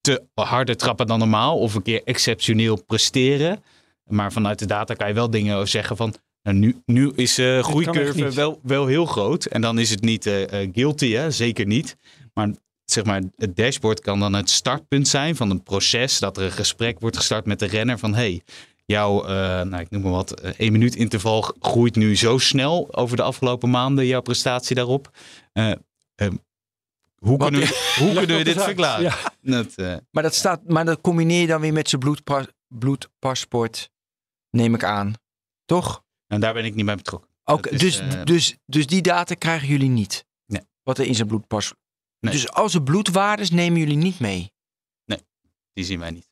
te harder trappen dan normaal of een keer exceptioneel presteren. Maar vanuit de data kan je wel dingen zeggen van. Nou, nu, nu is de echt groeicurve wel, wel heel groot. En dan is het niet eh, eh, guilty, hè? zeker niet. Maar zeg maar, het dashboard kan dan het startpunt zijn van een proces. Dat er een gesprek wordt gestart met de renner van hey, jouw, eh, nou, ik noem maar wat, één minuut interval groeit nu zo snel over de afgelopen maanden, jouw prestatie daarop. Hoe kunnen we, hoe kunnen we dit verklaren? Ja. Dat, eh, Maar dat, staat, maar dat combineer je dan weer met zijn bloedpa- bloedpaspoort, neem ik aan. Toch? en daar ben ik niet bij betrokken. Oké, dus, eh, dus, dus die data krijgen jullie niet? Nee. Wat er in zijn bloedpas... Nee. Dus al zijn bloedwaardes nemen jullie niet mee? Die zien wij niet.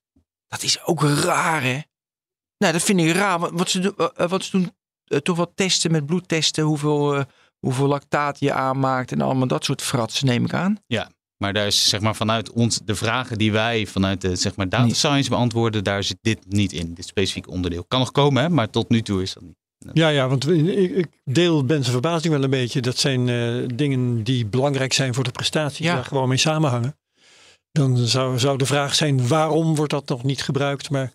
Dat is ook raar, hè? Nou, dat vind ik raar. Want wat ze, doen- eh, wat ze doen, toch wat testen met bloedtesten, hoeveel, hoeveel lactaat je aanmaakt en allemaal dat soort fratsen, neem ik aan. Maar daar is zeg maar vanuit ons de vragen die wij vanuit de zeg maar data science beantwoorden, daar zit dit niet in, dit specifieke onderdeel. Kan nog komen, hè, maar tot nu toe is dat niet. Ja, ja, want ik, ik deel Ben zijn verbazing wel een beetje. Dat zijn eh, dingen die belangrijk zijn voor de prestatie, Ja. daar gewoon mee samenhangen. Dan zou, zou de vraag zijn, waarom wordt dat nog niet gebruikt? Maar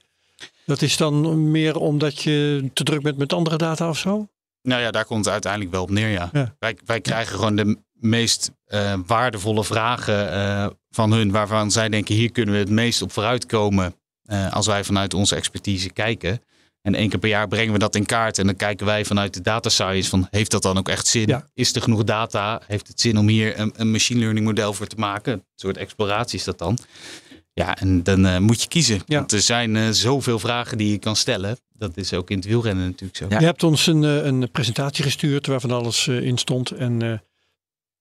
dat is dan meer omdat je te druk bent met andere data of zo? Nou ja, daar komt het uiteindelijk wel op neer, ja. Ja. Wij, wij krijgen gewoon de meest eh, waardevolle vragen eh, van hun, waarvan zij denken, hier kunnen we het meest op vooruitkomen eh, als wij vanuit onze expertise kijken. En één keer per jaar brengen we dat in kaart en dan kijken wij vanuit de data science van, heeft dat dan ook echt zin? Ja. Is er genoeg data? Heeft het zin om hier een, een machine learning model voor te maken? Een soort exploratie is dat dan. Ja, en dan eh, moet je kiezen. Ja. Want er zijn eh, zoveel vragen die je kan stellen. Dat is ook in het wielrennen natuurlijk zo. Ja. Je hebt ons een, eh, een presentatie gestuurd waar van alles eh, in stond. En eh,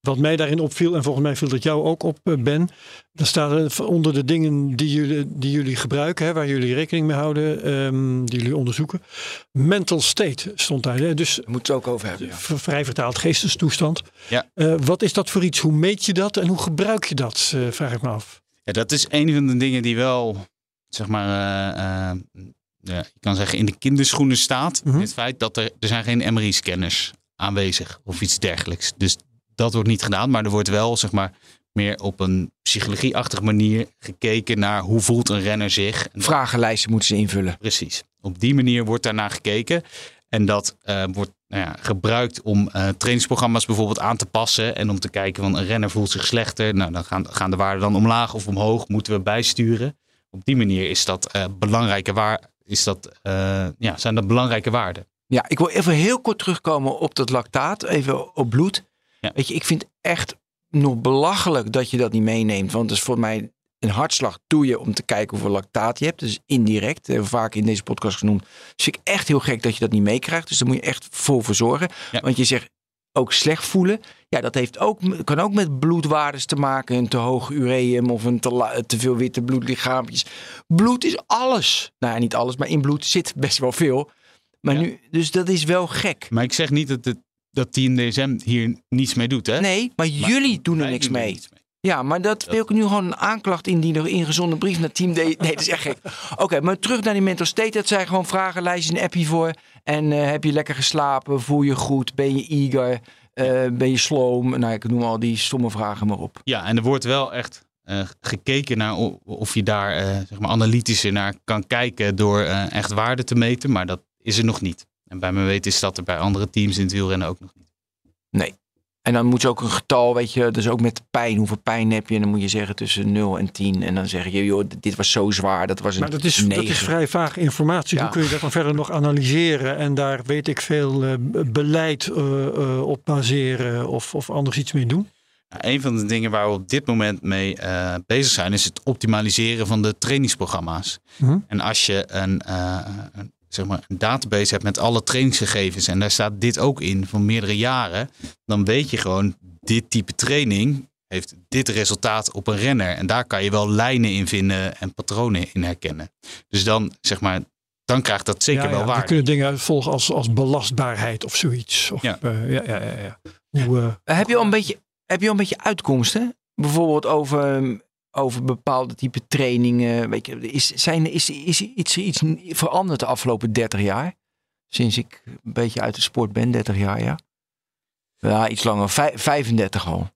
wat mij daarin opviel, en volgens mij viel dat jou ook op, Ben. Daar staat er onder de dingen die jullie, die jullie gebruiken, hè, waar jullie rekening mee houden, ehm, die jullie onderzoeken. Mental state stond daar. Hè? Dus we het ook over hebben. ja. vrij vertaald geestestoestand. Ja. Eh, wat is dat voor iets? Hoe meet je dat en hoe gebruik je dat? eh, vraag ik me af. Ja, dat is een van de dingen die wel, zeg maar, eh, ja, je kan zeggen in de kinderschoenen staat. Mhm. Het feit dat er, er zijn geen MRI-scanners aanwezig of iets dergelijks. Dus dat wordt niet gedaan, maar er wordt wel, zeg maar, meer op een psychologieachtige manier gekeken naar hoe voelt een renner zich. En Vragenlijsten moeten ze invullen. Precies. Op die manier wordt daarnaar gekeken. En dat eh, wordt nou ja, gebruikt om eh, trainingsprogramma's bijvoorbeeld aan te passen. En om te kijken van een renner voelt zich slechter. Nou, dan gaan, gaan de waarden dan omlaag of omhoog. Moeten we bijsturen. Op die manier is dat, eh, belangrijke waar, is dat, eh, ja, zijn dat belangrijke waarden. Ja, ik wil even heel kort terugkomen op dat lactaat. Even op bloed. Ja. Weet je, ik vind echt nog belachelijk dat je dat niet meeneemt. Want het is voor mij een hartslag doe je om te kijken hoeveel lactaat je hebt. Dus indirect, we vaak in deze podcast genoemd. Dus vind ik echt heel gek dat je dat niet meekrijgt. Dus daar moet je echt voor voor zorgen. Ja. Want je zegt ook slecht voelen. Ja, dat heeft ook, kan ook met bloedwaardes te maken. Een te hoog ureum of een te, te veel witte bloedlichaampjes. Bloed is alles. Nou ja, niet alles, maar in bloed zit best wel veel. Maar Ja. nu, dus dat is wel gek. Maar ik zeg niet dat, het, dat Team DSM hier niets mee doet. Hè? Nee, maar, jullie doen er niks mee. Ja, maar dat wil ik nu gewoon een aanklacht indienen. Een ingezonden brief naar Team D. Nee, dat is echt gek. Oké, maar terug naar die mental state. Dat zijn gewoon vragenlijstjes, een appje voor. En eh, heb je lekker geslapen? Voel je goed? Ben je eager? Eh, ben je sloom? Nou, ik noem al die stomme vragen maar op. Ja, en er wordt wel echt eh, gekeken naar of je daar zeg maar analytischer naar kan kijken door echt waarde te meten. Maar dat is er nog niet. En bij mijn weten is dat er bij andere teams in het wielrennen ook nog niet. En dan moet je ook een getal, weet je, dus ook met pijn. Hoeveel pijn heb je? En dan moet je zeggen tussen 0 en 10. En dan zeg je, joh, dit was zo zwaar. Dat was een Maar dat is, dat 9. is vrij vage informatie. Ja. Hoe kun je dat dan verder nog analyseren en daar weet ik veel eh, beleid eh, eh, op baseren of, of anders iets mee doen? Nou, een van de dingen waar we op dit moment mee eh, bezig zijn, is het optimaliseren van de trainingsprogramma's. Mhm. En als je een, eh, een, zeg maar een database hebt met alle trainingsgegevens en daar staat dit ook in van meerdere jaren, dan weet je gewoon, dit type training heeft dit resultaat op een renner. En daar kan je wel lijnen in vinden en patronen in herkennen. Dus dan, zeg maar, dan krijgt dat zeker ja, wel ja, waarde. We kunnen dingen uitvolgen als, als belastbaarheid of zoiets. Of, Ja. eh, ja, ja, ja, ja. Hoe, eh, Heb je al een beetje, heb je al een beetje uitkomsten? Bijvoorbeeld over, over bepaalde type trainingen. Weet je, is, zijn, is, is iets, iets veranderd de afgelopen 30 jaar? Sinds ik een beetje uit de sport ben, 30 jaar, ja. Ja, iets langer, vij- 35 al.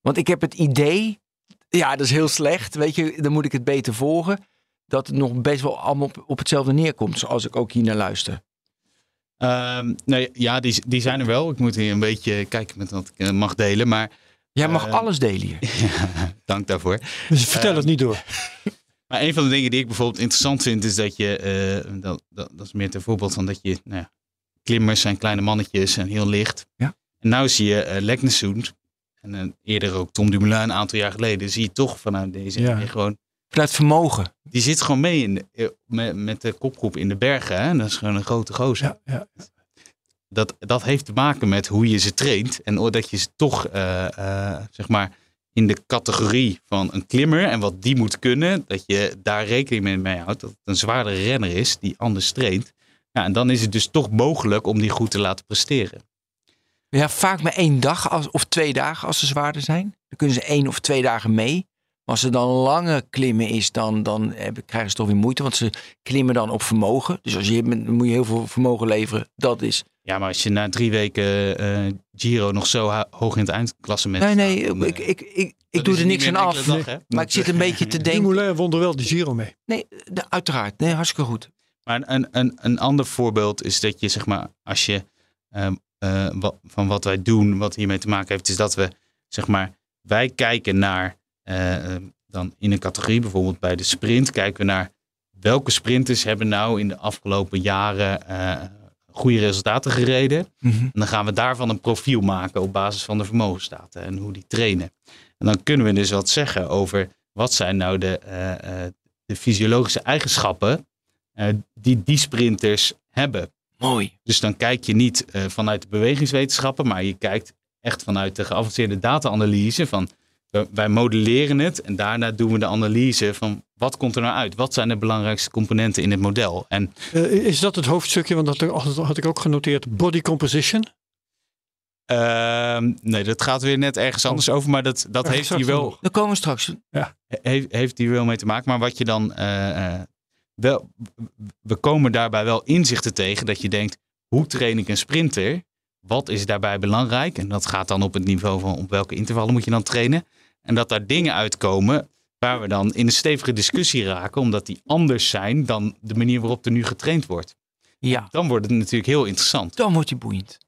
Want ik heb het idee, ja, dat is heel slecht. Weet je, dan moet ik het beter volgen. Dat het nog best wel allemaal op, hetzelfde neerkomt, zoals ik ook hier naar luister. Nee, ja, die, die zijn er wel. Ik moet hier een beetje kijken met wat ik eh, mag delen. Maar Jij mag Eh, alles delen hier. dank daarvoor. dus vertel Eh, het niet door. Maar een van de dingen die ik bijvoorbeeld interessant vind, is dat je, eh, dat, dat, dat is meer ten voorbeeld van dat je, nou ja, klimmers zijn kleine mannetjes en heel licht. Ja. En nou zie je uh, en eerder ook Tom Dumoulin een aantal jaar geleden, zie je toch vanuit deze Ja. gewoon, Vanuit vermogen. die zit gewoon mee in de, met, met de kopgroep in de bergen. Hè? En dat is gewoon een grote gozer. Ja, ja. Dat, dat heeft te maken met hoe je ze traint. En dat je ze toch, eh, eh, zeg maar, in de categorie van een klimmer en wat die moet kunnen, dat je daar rekening mee, houdt. Dat het een zwaardere renner is die anders traint. Ja, en dan is het dus toch mogelijk om die goed te laten presteren. Ja, vaak maar één dag of twee dagen als ze zwaarder zijn. Dan kunnen ze één of twee dagen mee. Maar als het dan lange klimmen is, dan, dan krijgen ze toch weer moeite. Want ze klimmen dan op vermogen. Dus als je dan moet je heel veel vermogen leveren. Dat is. Ja, maar als je na drie weken eh, Giro nog zo hoog in het eindklassement Nee, nee, staat, dan, ik, eh, ik, ik, ik doe er niks aan af. dag? Maar ik zit een beetje te denken. Dumoulin won er wel de Giro mee. Nee, de- uiteraard. Nee, hartstikke goed. Maar een, een, een ander voorbeeld is dat je, zeg maar, als je ehm, eh, wat, van wat wij doen, wat hiermee te maken heeft, is dat we, zeg maar, wij kijken naar, dan in een categorie, bijvoorbeeld bij de sprint, kijken we naar welke sprinters hebben nou in de afgelopen jaren eh, goede resultaten gereden. Mhm. En dan gaan we daarvan een profiel maken op basis van de vermogenstaten en hoe die trainen. En dan kunnen we dus wat zeggen over wat zijn nou de, eh, eh, de fysiologische eigenschappen eh, die die sprinters hebben. Mooi. Dus dan kijk je niet eh, vanuit de bewegingswetenschappen, maar je kijkt echt vanuit de geavanceerde data-analyse van wij modelleren het en daarna doen we de analyse van wat komt er nou uit? Wat zijn de belangrijkste componenten in het model? En Eh, is dat het hoofdstukje? Want dat had, ik ook genoteerd. Body composition. ehm, nee, dat gaat weer net ergens anders over, maar dat, dat Ja, heeft hier wel. Dan komen we straks. heeft, heeft hier wel mee te maken. Maar wat je dan eh, eh, wel, we komen daarbij wel inzichten tegen dat je denkt, hoe train ik een sprinter? Wat is daarbij belangrijk? En dat gaat dan op het niveau van op welke intervallen moet je dan trainen? En dat daar dingen uitkomen waar we dan in een stevige discussie raken, omdat die anders zijn dan de manier waarop er nu getraind wordt. Ja, Dan wordt het natuurlijk heel interessant. dan wordt hij boeiend.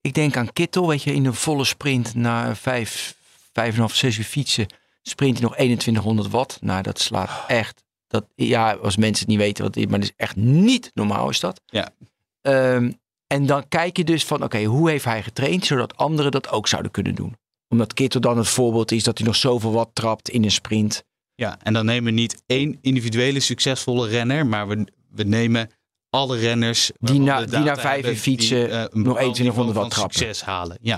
Ik denk aan Kittel, weet je, in een volle sprint na vijf, vijf en half, zes uur fietsen. Sprint hij nog 2100 watt. Nou, dat slaat echt. Dat, ja, als mensen het niet weten wat is, maar dat is echt niet normaal, is dat. Ja. Ehm, en dan kijk je dus van, oké, hoe heeft hij getraind, zodat anderen dat ook zouden kunnen doen. Omdat Kittel dan het voorbeeld is dat hij nog zoveel watt trapt in een sprint. Ja, en dan nemen we niet één individuele succesvolle renner, maar we, we nemen alle renners waarvan na- die na data vijf hebben fietsen die, eh, een nog bepaald 2100 niveau watt van trappen. succes halen. Ja.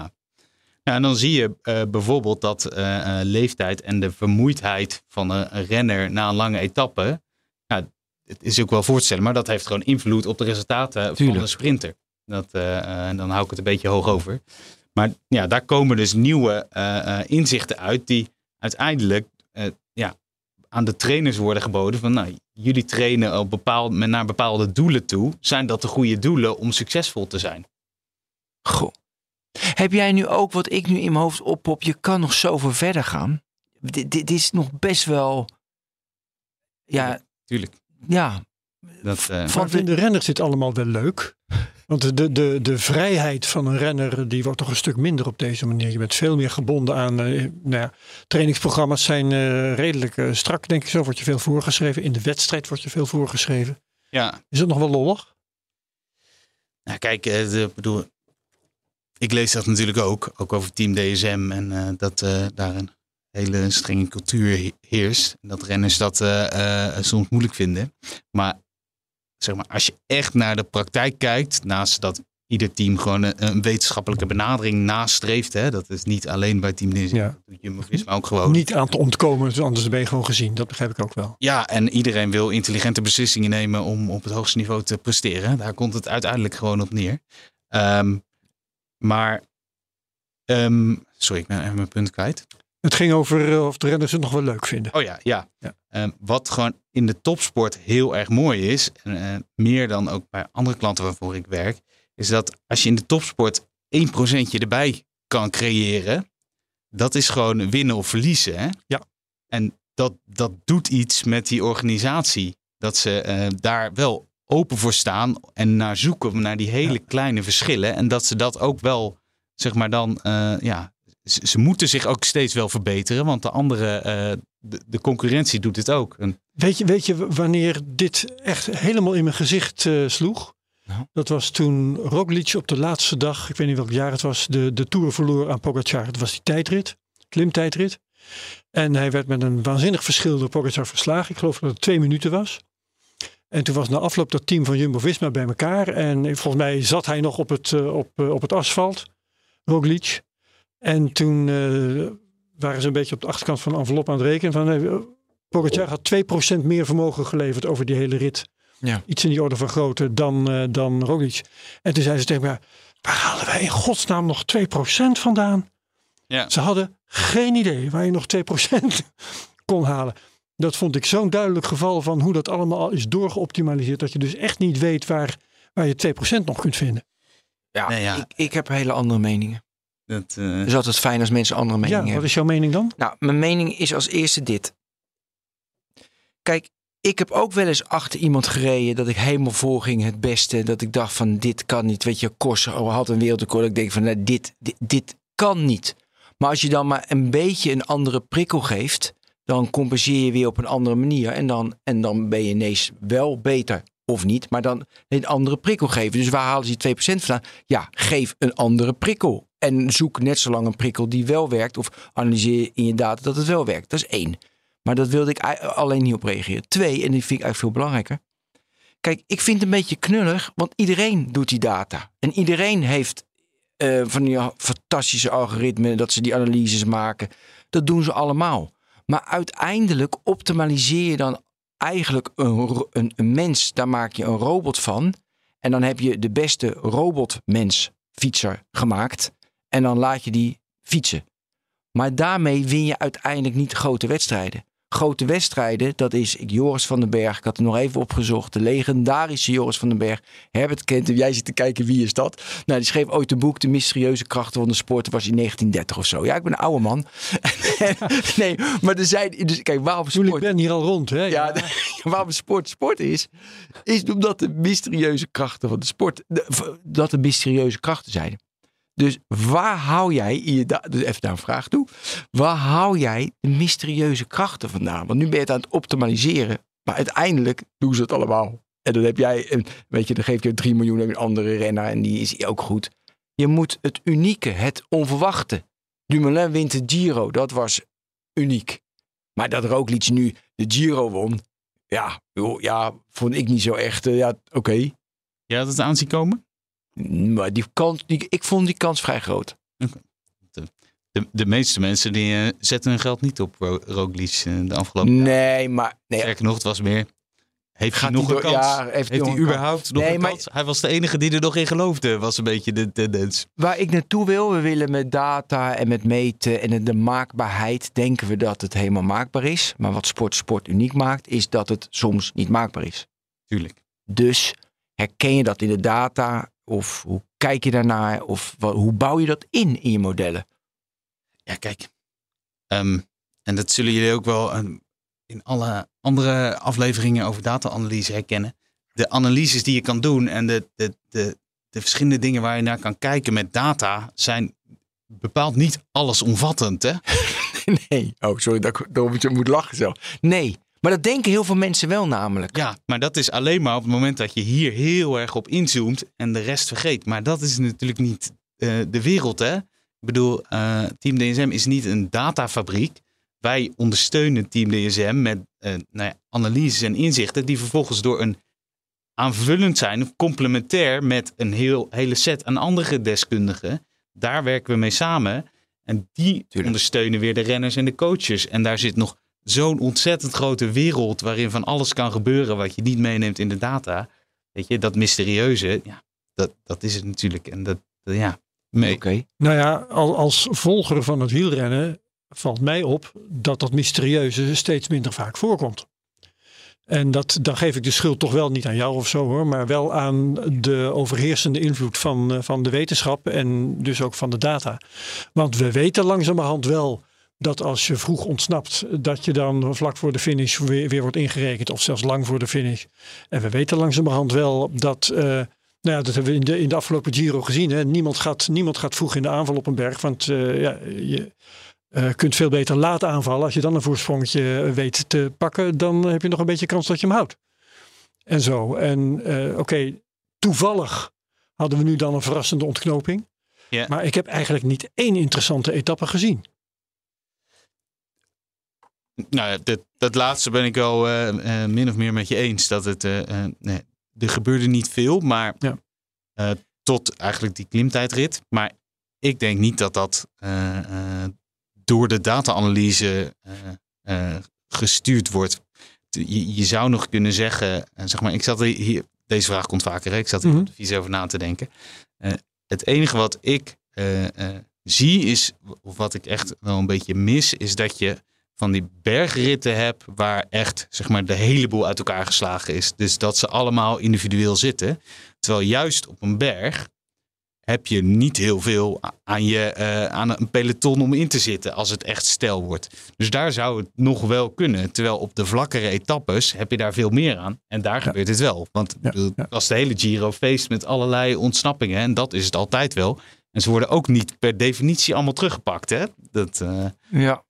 Nou, en dan zie je eh, bijvoorbeeld dat eh, eh, leeftijd en de vermoeidheid van een, een renner na een lange etappe, ja, het is ook wel voor te stellen, maar dat heeft gewoon invloed op de resultaten van een sprinter. Dat, eh, eh, en dan hou ik het een beetje hoog over. Maar ja, daar komen dus nieuwe eh, eh, inzichten uit die uiteindelijk eh, ja, aan de trainers worden geboden van nou, jullie trainen op bepaald, met naar bepaalde doelen toe. Zijn dat de goede doelen om succesvol te zijn? Goh. Heb jij nu ook wat ik nu in mijn hoofd oppop? Je kan nog zoveel verder gaan. Dit, dit is nog best wel. Ja, Tuurlijk. ja. Dat, eh, Maar Van vinden renners dit allemaal wel leuk? Want de, de, de, vrijheid van een renner die wordt toch een stuk minder op deze manier. Je bent veel meer gebonden aan. eh, nou ja, trainingsprogramma's zijn eh, redelijk eh, strak, denk ik zo. Wordt je veel voorgeschreven. In de wedstrijd wordt je veel voorgeschreven. ja, Is het nog wel lollig? nou, kijk, de, bedoel, ik lees dat natuurlijk ook, ook over Team DSM en dat daar een hele strenge cultuur he- heerst. En dat renners dat soms moeilijk vinden. Maar zeg maar, als je echt naar de praktijk kijkt, naast dat ieder team gewoon een, een wetenschappelijke benadering nastreeft, hè, dat is niet alleen bij Team DSM, Ja. dat doet Jumbo-Visma ook gewoon. Niet aan te ontkomen, dus anders ben je gewoon gezien. Dat begrijp ik ook wel. Ja, en iedereen wil intelligente beslissingen nemen om op het hoogste niveau te presteren. Daar komt het uiteindelijk gewoon op neer. Ehm, maar, ehm, sorry, ik ben even mijn punt kwijt. Het ging over eh, of de renners het nog wel leuk vinden. Oh ja, ja. Ja. Ehm, wat gewoon in de topsport heel erg mooi is, en eh, meer dan ook bij andere klanten waarvoor ik werk, is dat als je in de topsport 1% erbij kan creëren, dat is gewoon winnen of verliezen. Hè? Ja. En dat, dat doet iets met die organisatie. Dat ze eh, daar wel open voor staan en naar zoeken naar die hele kleine verschillen. En dat ze dat ook wel, zeg maar dan, ja, ze, ze moeten zich ook steeds wel verbeteren. Want de andere, eh, de, de concurrentie doet het ook. En, Weet je, weet je wanneer dit echt helemaal in mijn gezicht eh, sloeg? Nou. Dat was toen Roglic op de laatste dag, ik weet niet welk jaar het was, de, de Tour verloor aan Pogacar. Dat was die tijdrit, klimtijdrit. En hij werd met een waanzinnig verschil door Pogacar verslagen. Ik geloof dat het twee minuten was. En toen was na afloop dat team van Jumbo-Visma bij elkaar. En volgens mij zat hij nog op het, eh, op, op het asfalt, Roglic. En toen eh, waren ze een beetje op de achterkant van de envelop aan het rekenen. Van, Pogacar had 2% meer vermogen geleverd over die hele rit. Ja. Iets in die orde van grootte dan, eh dan Roglic. En toen zeiden ze tegen me, waar halen wij in godsnaam nog 2% vandaan? Ja. Ze hadden geen idee waar je nog 2% kon halen. Dat vond ik zo'n duidelijk geval van hoe dat allemaal is doorgeoptimaliseerd. Dat je dus echt niet weet waar, waar je 2% nog kunt vinden. Ja, Nee, ja. Ik, ik heb hele andere meningen. Dat, eh, Het is altijd fijn als mensen andere meningen Ja, wat hebben. is jouw mening dan? Nou, mijn mening is als eerste dit. Kijk, ik heb ook wel eens achter iemand gereden dat ik helemaal voor ging het beste. Dat ik dacht van dit kan niet. Weet je, Kors had een wereldrecord. Ik denk van nou, dit, dit, dit kan niet. Maar als je dan maar een beetje een andere prikkel geeft, dan compenseer je weer op een andere manier. En dan, en dan ben je ineens wel beter. Of niet, maar dan een andere prikkel geven. Dus waar halen ze die 2% vandaan? Ja, geef een andere prikkel. En zoek net zo lang een prikkel die wel werkt. Of analyseer in je data dat het wel werkt. Dat is één. Maar dat wilde ik alleen niet op reageren. Twee, en die vind ik eigenlijk veel belangrijker. Kijk, ik vind het een beetje knullig, want iedereen doet die data. En iedereen heeft eh, van die fantastische algoritmen dat ze die analyses maken. Dat doen ze allemaal. Maar uiteindelijk optimaliseer je dan eigenlijk een, een, een mens. Daar maak je een robot van. En dan heb je de beste robotmens fietser gemaakt. En dan laat je die fietsen. Maar daarmee win je uiteindelijk niet grote wedstrijden. Grote wedstrijden, dat is ik, Joris van den Berg. Ik had het nog even opgezocht. De legendarische Joris van den Berg. Herbert kent hem. Jij zit te kijken, wie is dat? Nou, die schreef ooit een boek, De mysterieuze krachten van de sport. Dat was in 1930 of zo. Ja, ik ben een oude man. nee, maar er zijn... Dus, kijk, waarom Toen ik sport... ben hier al rond. Hè? Ja, waarom sport sport is, is omdat de mysterieuze krachten van de sport, dat de mysterieuze krachten zijn. Dus waar hou jij, dus even naar een vraag toe, waar hou jij de mysterieuze krachten vandaan? Want nu ben je het aan het optimaliseren, maar uiteindelijk doen ze het allemaal. En dan heb jij, weet je, dan geef je 3 miljoen aan een andere renner en die is ook goed. Je moet het unieke, het onverwachte. Dumoulin wint de Giro, dat was uniek. Maar dat Roglic nu de Giro won, ja, ja vond ik niet zo echt. eh, ja, oké. jij had het aanzien komen? Maar die kans, die, ik vond die kans vrij groot. De, de meeste mensen die eh, zetten hun geld niet op Ro Roglic eh, de afgelopen Nee, maar... Nee, Sterker nog, het was meer... Heeft Gaat hij nog een kans? ja, heeft hij heeft überhaupt nog Nee, een maar- kans? Hij was de enige die er nog in geloofde, was een beetje de tendens. waar ik naartoe wil, we willen met data en met meten en de maakbaarheid denken we dat het helemaal maakbaar is. Maar wat sport sport uniek maakt, is dat het soms niet maakbaar is. Tuurlijk. Dus herken je dat in de data? Of hoe kijk je daarnaar? Of wa- hoe bouw je dat in in je modellen? Ja, kijk. Ehm, en dat zullen jullie ook wel ehm, in alle andere afleveringen over data-analyse herkennen. De analyses die je kan doen en de, de, de, de verschillende dingen waar je naar kan kijken met data zijn bepaald niet allesomvattend. Hè? Nee. Oh, sorry dat ik daarom je moet lachen zo. Nee. Maar dat denken heel veel mensen wel namelijk. Ja, maar dat is alleen maar op het moment dat je hier heel erg op inzoomt en de rest vergeet. Maar dat is natuurlijk niet eh, de wereld, hè? Ik bedoel, eh, Team DSM is niet een datafabriek. Wij ondersteunen Team DSM met eh, nou ja, analyses en inzichten die vervolgens door een aanvullend zijn of complementair met een heel, hele set aan andere deskundigen. Daar werken we mee samen. En die ondersteunen weer de renners en de coaches. En daar zit nog zo'n ontzettend grote wereld waarin van alles kan gebeuren wat je niet meeneemt in de data. Weet je, dat mysterieuze, ja, dat, dat is het natuurlijk. En dat, dat- ja, mee. Oké. Nou ja, al, als volger van het wielrennen valt mij op dat dat mysterieuze steeds minder vaak voorkomt. En dat, dan geef ik de schuld toch wel niet aan jou of zo hoor, maar wel aan de overheersende invloed van, eh, van de wetenschap en dus ook van de data. Want we weten langzamerhand wel dat als je vroeg ontsnapt, dat je dan vlak voor de finish weer, weer wordt ingerekend of zelfs lang voor de finish. En we weten langzamerhand wel dat, eh, nou ja, dat hebben we in de, in de afgelopen Giro gezien. Hè? Niemand, gaat, niemand gaat vroeg in de aanval op een berg, want eh, ja, je eh, kunt veel beter laat aanvallen. Als je dan een voorsprongetje weet te pakken, dan heb je nog een beetje kans dat je hem houdt. En zo. En oké, toevallig hadden we nu dan een verrassende ontknoping. Maar ik heb eigenlijk niet één interessante etappe gezien. Nou, dat, dat laatste ben ik wel eh, eh, min of meer met je eens. Dat het, eh, nee, er gebeurde niet veel, maar Ja. tot eigenlijk die klimtijdrit. Maar ik denk niet dat dat door de data-analyse gestuurd wordt. Je, je zou nog kunnen zeggen, zeg maar, ik zat hier, deze vraag komt vaker, hè? ik zat hier op de visie over na te denken. Het enige wat ik zie is, of wat ik echt wel een beetje mis, is dat je van die bergritten hebt waar echt zeg maar, de hele boel uit elkaar geslagen is. Dus dat ze allemaal individueel zitten. Terwijl juist op een berg heb je niet heel veel aan, je, eh, aan een peloton om in te zitten als het echt stijl wordt. Dus daar zou het nog wel kunnen. Terwijl op de vlakkere etappes heb je daar veel meer aan. En daar gebeurt het wel. Want Ja, bedoel, ja. als de hele Giro feest met allerlei ontsnappingen. En dat is het altijd wel. En ze worden ook niet per definitie allemaal teruggepakt. Hè? Dat, eh, Ja.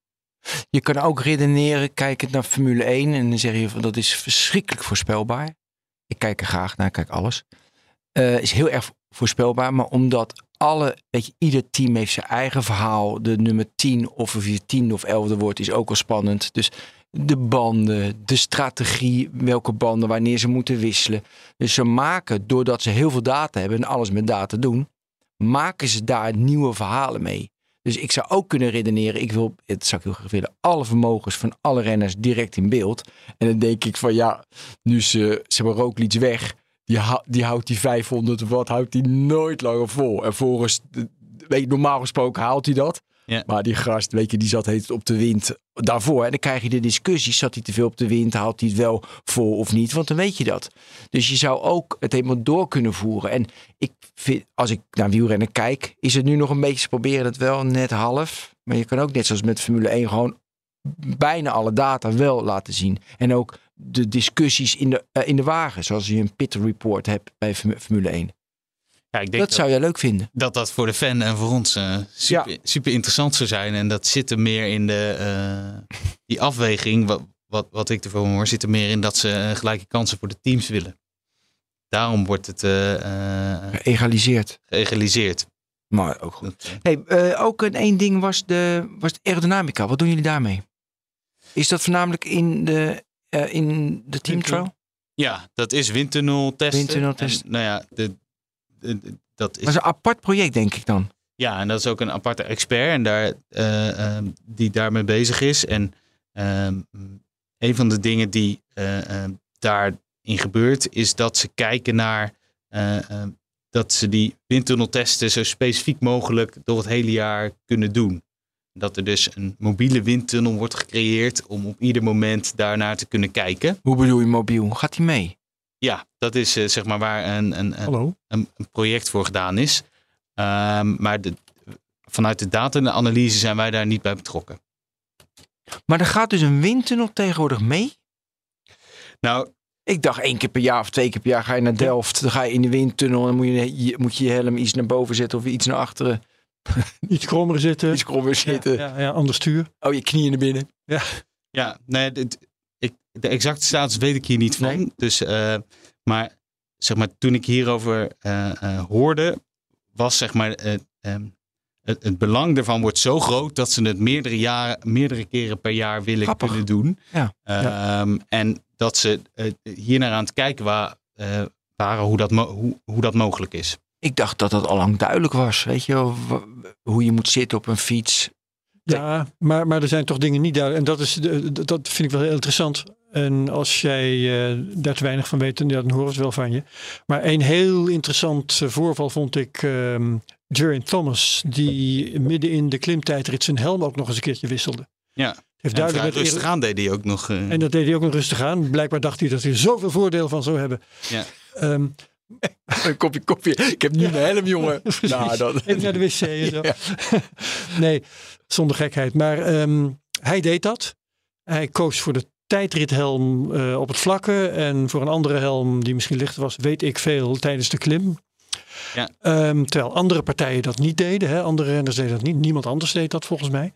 Je kan ook redeneren, kijkend naar Formule 1. En dan zeg je van dat is verschrikkelijk voorspelbaar. Ik kijk er graag naar, kijk alles. Eh, is heel erg voorspelbaar. Maar omdat alle, weet je, ieder team heeft zijn eigen verhaal. De nummer 10 of of je tiende of elfde wordt is ook al spannend. Dus de banden, de strategie, welke banden, wanneer ze moeten wisselen. Dus ze maken, doordat ze heel veel data hebben en alles met data doen, maken ze daar nieuwe verhalen mee. Dus ik zou ook kunnen redeneren, ik wil, het zou ik heel graag willen, alle vermogens van alle renners direct in beeld. En dan denk ik van ja, nu ze, ze hebben Roglic weg, die, die houdt die 500 of wat, houdt die nooit langer vol. En volgens, weet je, normaal gesproken haalt hij dat. Ja. Maar die gast, weet je, die zat heet op de wind daarvoor. En dan krijg je de discussie, zat hij te veel op de wind, haalt hij het wel vol of niet? Want dan weet je dat. Dus je zou ook het helemaal door kunnen voeren. En ik vind, als ik naar wielrennen kijk, is het nu nog een beetje, ze proberen het wel net half. Maar je kan ook net zoals met Formule 1 gewoon bijna alle data wel laten zien. En ook de discussies in de, eh, in de wagen, zoals je een pit report hebt bij Formu- Formule 1. ja, ik denk Dat zou jij leuk vinden. dat dat voor de fan en voor ons eh, super, super interessant zou zijn. En dat zit er meer in de eh, die afweging, wat, wat, wat ik ervan hoor, zit er meer in dat ze gelijke kansen voor de teams willen. Daarom wordt het eh, eh, Geëgaliseerd. geëgaliseerd. Maar ook goed. Dat, eh, Hey, eh, ook een één ding was de, was de aerodynamica. Wat doen jullie daarmee? Is dat voornamelijk in de, eh, in de team trial? ja, dat is windtunnel testen. Windtunnel testen. En, nou ja, de, de- de- dat is Dat is een apart project, denk ik dan. Ja, en dat is ook een aparte expert en daar, eh, ehm, die daarmee bezig is. En ehm, een van de dingen die eh, daarin gebeurt, is dat ze kijken naar eh, ehm, dat ze die windtunneltesten zo specifiek mogelijk door het hele jaar kunnen doen. Dat er dus een mobiele windtunnel wordt gecreëerd om op ieder moment daarnaar te kunnen kijken. Hoe bedoel je mobiel? Gaat hij mee? Ja, dat is eh, zeg maar waar een, een, een, een project voor gedaan is. Ehm, maar de, vanuit de data-analyse zijn wij daar niet bij betrokken. Maar er gaat dus een windtunnel tegenwoordig mee? Nou, Ik dacht één keer per jaar of twee keer per jaar ga je naar Delft. Dan ga je in de windtunnel en dan moet je je, moet je, je helm iets naar boven zetten of iets naar achteren. Iets krommer zitten. Iets krommer zitten. Ja, ja, ja, ander stuur. Oh, je knieën naar binnen. ja, nee, dit- ik, de exacte status weet ik hier niet van. Nee. Dus, eh, maar zeg maar, toen ik hierover eh, eh, hoorde, was zeg maar, eh, ehm, het, het belang ervan wordt zo groot dat ze het meerdere, jaren, meerdere keren per jaar willen Grappig. kunnen doen. Ja. Ehm, En dat ze eh, hier naar aan het kijken wa- eh, waren hoe dat, mo- hoe, hoe dat mogelijk is. Ik dacht dat dat al lang duidelijk was. Weet je hoe je moet zitten op een fiets. Ja, maar, maar er zijn toch dingen niet duidelijk. En dat, is, dat vind ik wel heel interessant. En als jij eh, daar te weinig van weet, dan, ja, dan horen we het wel van je. Maar een heel interessant voorval vond ik ehm Geraint Thomas. Die midden in de klimtijdrit zijn helm ook nog eens een keertje wisselde. Ja. Heeft En vrij duidelijk rustig aan deed hij ook nog. eh, En dat deed hij ook nog rustig aan. Blijkbaar dacht hij dat hij er zoveel voordeel van zou hebben. Ja. Ehm, Een kopje koffie. Ik heb nu een helm, jongen. Nou, dat... Even naar de wc en zo. Ja. nee, zonder gekheid. Maar ehm, hij deed dat. Hij koos voor de tijdrithelm eh, op het vlakke. En voor een andere helm die misschien lichter was, weet ik veel, tijdens de klim. Ja. Ehm, terwijl andere partijen dat niet deden. Hè? Andere renners deden dat niet. Niemand anders deed dat volgens mij.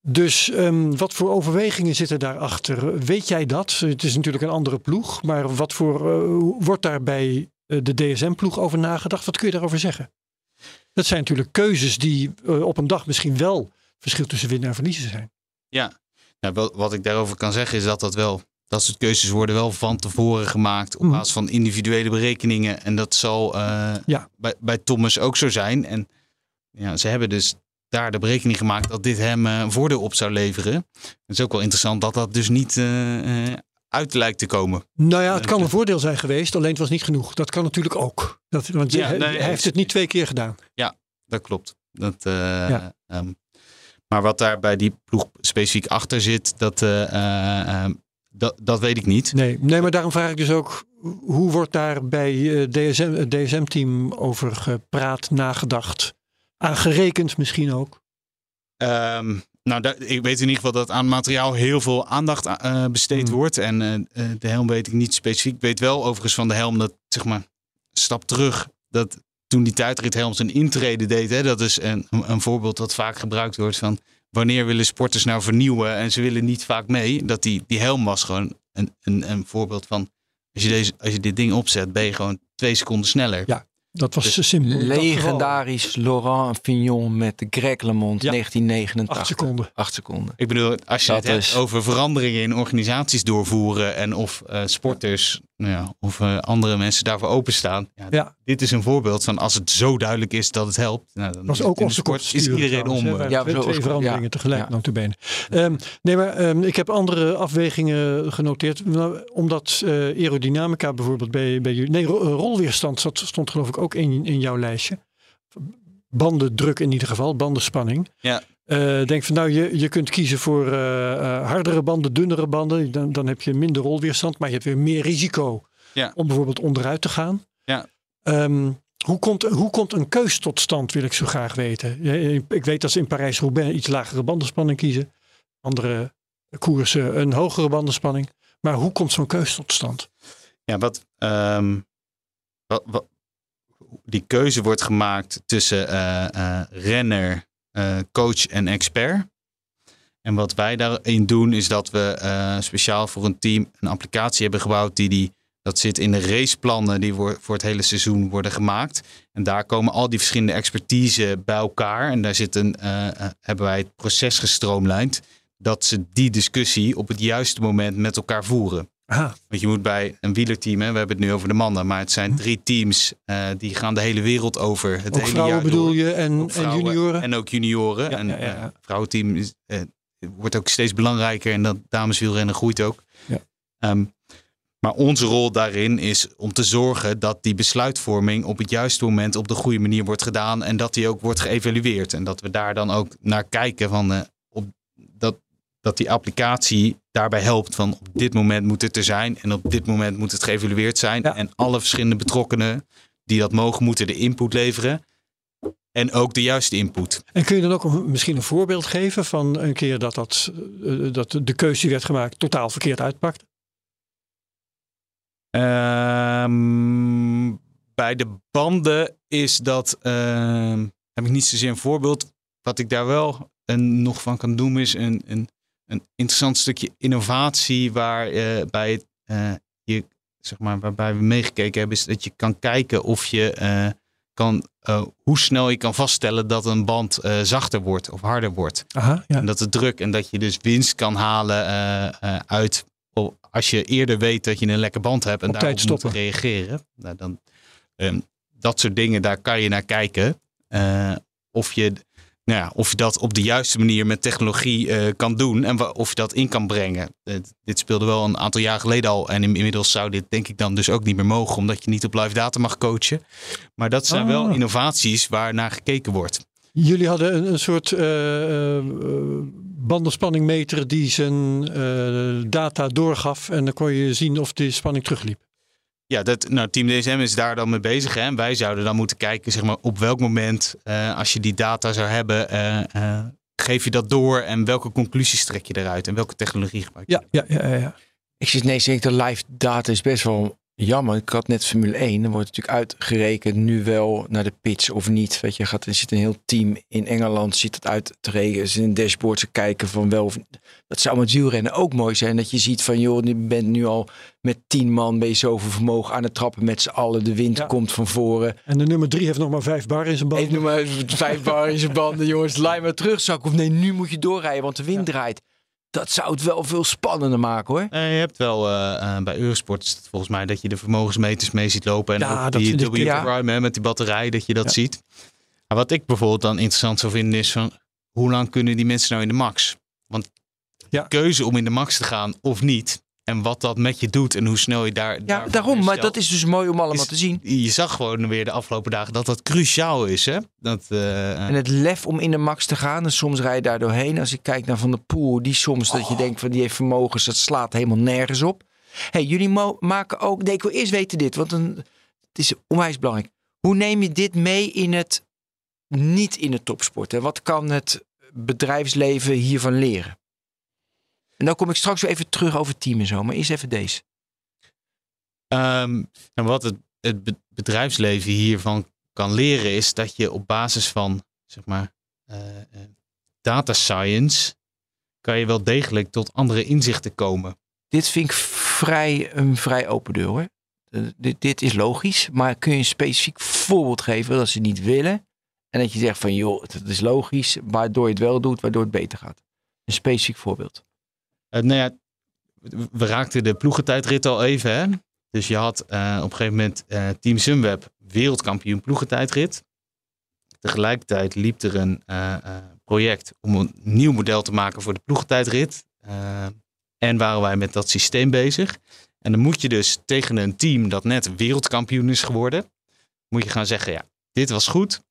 Dus ehm, wat voor overwegingen zitten daarachter? Weet jij dat? Het is natuurlijk een andere ploeg. Maar wat voor, eh, wordt daar bij eh, de DSM-ploeg over nagedacht? Wat kun je daarover zeggen? Dat zijn natuurlijk keuzes die eh, op een dag misschien wel verschil tussen winnen en verliezen zijn. Nou, wel- wat ik daarover kan zeggen is dat dat wel. Dat soort keuzes worden wel van tevoren gemaakt op Mhm. basis van individuele berekeningen. En dat zal eh, Ja. bij, bij, Thomas ook zo zijn. En ja, ze hebben dus daar de berekening gemaakt dat dit hem eh, een voordeel op zou leveren. Het is ook wel interessant dat dat dus niet eh, uit lijkt te komen. Nou ja, het kan een voordeel zijn geweest, alleen het was niet genoeg. Dat kan natuurlijk ook. Dat, want Ja, hij, nee, hij nee, heeft het niet twee keer gedaan. Dat klopt. Dat, Ja. ehm, maar wat daar bij die ploeg specifiek achter zit, dat, ehm, dat, dat weet ik niet. Nee, nee, maar daarom vraag ik dus ook, hoe wordt daar bij eh, DSM, het DSM-team over gepraat, nagedacht, aangerekend misschien ook? Ehm, nou, daar- ik weet in ieder geval dat aan materiaal heel veel aandacht eh, besteed Hmm. wordt. En eh, eh, de helm weet ik niet specifiek. Ik weet wel overigens van de helm dat, zeg maar, stap terug. Dat toen die tijdrithelm zijn intrede deed. Hè, dat is een, een voorbeeld dat vaak gebruikt wordt van... Wanneer willen sporters nou vernieuwen en ze willen niet vaak mee. Dat die, die helm was gewoon een, een, een voorbeeld van... Als je, deze, als je dit ding opzet, ben je gewoon twee seconden sneller. Ja. Dat was Dus simpel. Legendarisch Laurent Fignon met de Greg LeMond Ja. 1989. Acht seconden. Acht seconden. Ik bedoel, als je Dat het hebt over veranderingen in organisaties doorvoeren en of eh, sporters ja, of eh, andere mensen daarvoor openstaan. Ja, Ja. Dit is een voorbeeld van als het zo duidelijk is dat het helpt. Nou, dan was is ook onze sport is iedereen om. eh, Ja, twee, veranderingen ja. tegelijk Ja. notabene. Ehm nee, maar ehm, ik heb andere afwegingen genoteerd. Nou, Omdat eh, aerodynamica bijvoorbeeld bij, bij jullie... Nee, ro- eh, rolweerstand zat, stond geloof ik ook in, in jouw lijstje. Bandendruk in ieder geval, bandenspanning. Ja. Eh, denk van nou, je, je kunt kiezen voor eh, eh, hardere banden, dunnere banden. Dan, dan heb je minder rolweerstand, maar je hebt weer meer risico Ja. om bijvoorbeeld onderuit te gaan. Ja. Ehm, hoe, komt, hoe komt een keus tot stand, wil ik zo graag weten. Ik weet dat ze in Parijs-Roubaix iets lagere bandenspanning kiezen. Andere koersen een hogere bandenspanning. Maar hoe komt zo'n keus tot stand? Ja, wat, ehm, wat, wat- die keuze wordt gemaakt tussen renner, eh, coach en expert. En wat wij daarin doen is dat we eh, speciaal voor een team een applicatie hebben gebouwd die, die dat zit in de raceplannen die voor, voor het hele seizoen worden gemaakt. En daar komen al die verschillende expertise bij elkaar. En daar zit een, eh, hebben wij het proces gestroomlijnd. Dat ze die discussie op het juiste moment met elkaar voeren. Aha, Want je moet bij een wielerteam, hè, we hebben het nu over de mannen, maar het zijn drie teams eh, die gaan de hele wereld over. Het ook hele vrouwen jaar bedoel door. je en, en junioren? En ook junioren. Ja, en ja, eh, vrouwenteam is, eh, wordt ook steeds belangrijker en dat dameswielrennen groeit ook. Ja. Ehm, maar onze rol daarin is om te zorgen dat die besluitvorming op het juiste moment op de goede manier wordt gedaan en dat die ook wordt geëvalueerd. En dat we daar dan ook naar kijken van dat, die applicatie daarbij helpt van op dit moment moet het er zijn en op dit moment moet het geëvalueerd zijn. Ja. En alle verschillende betrokkenen die dat mogen, moeten de input leveren. En ook de juiste input. En kun je dan ook misschien een voorbeeld geven van een keer dat, dat, eh, dat de keuze die werd gemaakt totaal verkeerd uitpakte? Ehm, bij de banden is dat, ehm, heb ik niet zozeer een voorbeeld. Wat ik daar wel een, nog van kan doen is een, een, een interessant stukje innovatie waar eh, bij eh, je, zeg maar, waarbij we meegekeken hebben, is dat je kan kijken of je eh, kan, hoe snel je kan vaststellen dat een band zachter wordt of harder wordt. Aha, ja. En dat de druk en dat je dus winst kan halen uit als je eerder weet dat je een lekke band hebt en Op daarop moet reageren. Nou, dan, ehm, dat soort dingen, daar kan je naar kijken. Of, je, nou ja, of je dat op de juiste manier met technologie eh, kan doen en of je dat in kan brengen. Dit speelde wel een aantal jaar geleden al en in- inmiddels zou dit denk ik dan dus ook niet meer mogen, omdat je niet op live data mag coachen. Maar dat zijn wel Ah. innovaties waar naar gekeken wordt. Jullie hadden een, een soort eh, eh, bandenspanningmeter die zijn data doorgaf. En dan kon je zien of de spanning terugliep. Ja, dat, nou, Team DSM is daar dan mee bezig. Hè? En wij zouden dan moeten kijken zeg maar, op welk moment, eh, als je die data zou hebben, eh, eh, geef je dat door en welke conclusies trek je eruit en welke technologie gebruik je? Ja, ja, ja. ja. Ik zit nee, zeker de live data is best wel jammer. Ik had net Formule 1. Dan wordt natuurlijk uitgerekend nu wel naar de pitch of niet. Weet je, gaat, er zit een heel team in Engeland zit het uit te rekenen. Ze in een dashboard te kijken van wel. of- Dat zou met wielrennen ook mooi zijn. Dat je ziet van joh, je bent nu al met tien man ben je zoveel vermogen aan het trappen met z'n allen. De wind Ja. komt van voren. En de nummer drie heeft nog maar vijf bar in zijn band. Even noem maar vijf bar in zijn banden, jongens. Laat maar terugzakken. Of nee, nu moet je doorrijden, want de wind draait. Dat zou het wel veel spannender maken hoor. Eh, je hebt wel eh, eh, bij Eurosport is het volgens mij dat je de vermogensmeters mee ziet lopen. En Ja, ook dat die W. Prime hè, met die batterij, dat je dat Ja. ziet. Maar wat ik bijvoorbeeld dan interessant zou vinden is van hoe lang kunnen die mensen nou in de max? Want de keuze om in de max te gaan of niet, En wat dat met je doet en hoe snel je daar. Ja, daarom. Maar dat is dus mooi om allemaal Is- te zien. Je zag gewoon weer de afgelopen dagen dat dat cruciaal is. Hè? Dat, eh, En het lef om in de max te gaan. En soms rij je daar doorheen. Als ik kijk naar Van der Poel. Die soms dat je denkt van die heeft vermogens. Dat slaat helemaal nergens op. hey, jullie maken ook... Nee, ik wil eerst weten dit. Want een, het is onwijs belangrijk. Hoe neem je dit mee in het... Niet in het topsport? En wat kan het bedrijfsleven hiervan leren? En dan kom ik straks weer even terug over team en zo. Maar eerst even deze. Ehm, en wat het, het be- bedrijfsleven hiervan kan leren is dat je op basis van zeg maar eh, eh, data science kan je wel degelijk tot andere inzichten komen. Dit vind ik vrij, een vrij open deur hoor. Eh, dit, dit is logisch, maar kun je een specifiek voorbeeld geven dat ze niet willen? En dat je zegt van joh, het is logisch, waardoor je het wel doet, waardoor het beter gaat. Een specifiek voorbeeld. Eh, nou ja, we raakten de ploegentijdrit al even. Hè? Dus je had eh, op een gegeven moment eh, Team Sunweb wereldkampioen ploegentijdrit. Tegelijkertijd liep er een project om een nieuw model te maken voor de ploegentijdrit. En waren wij met dat systeem bezig. En dan moet je dus tegen een team dat net wereldkampioen is geworden, moet je gaan zeggen, ja, dit was goed.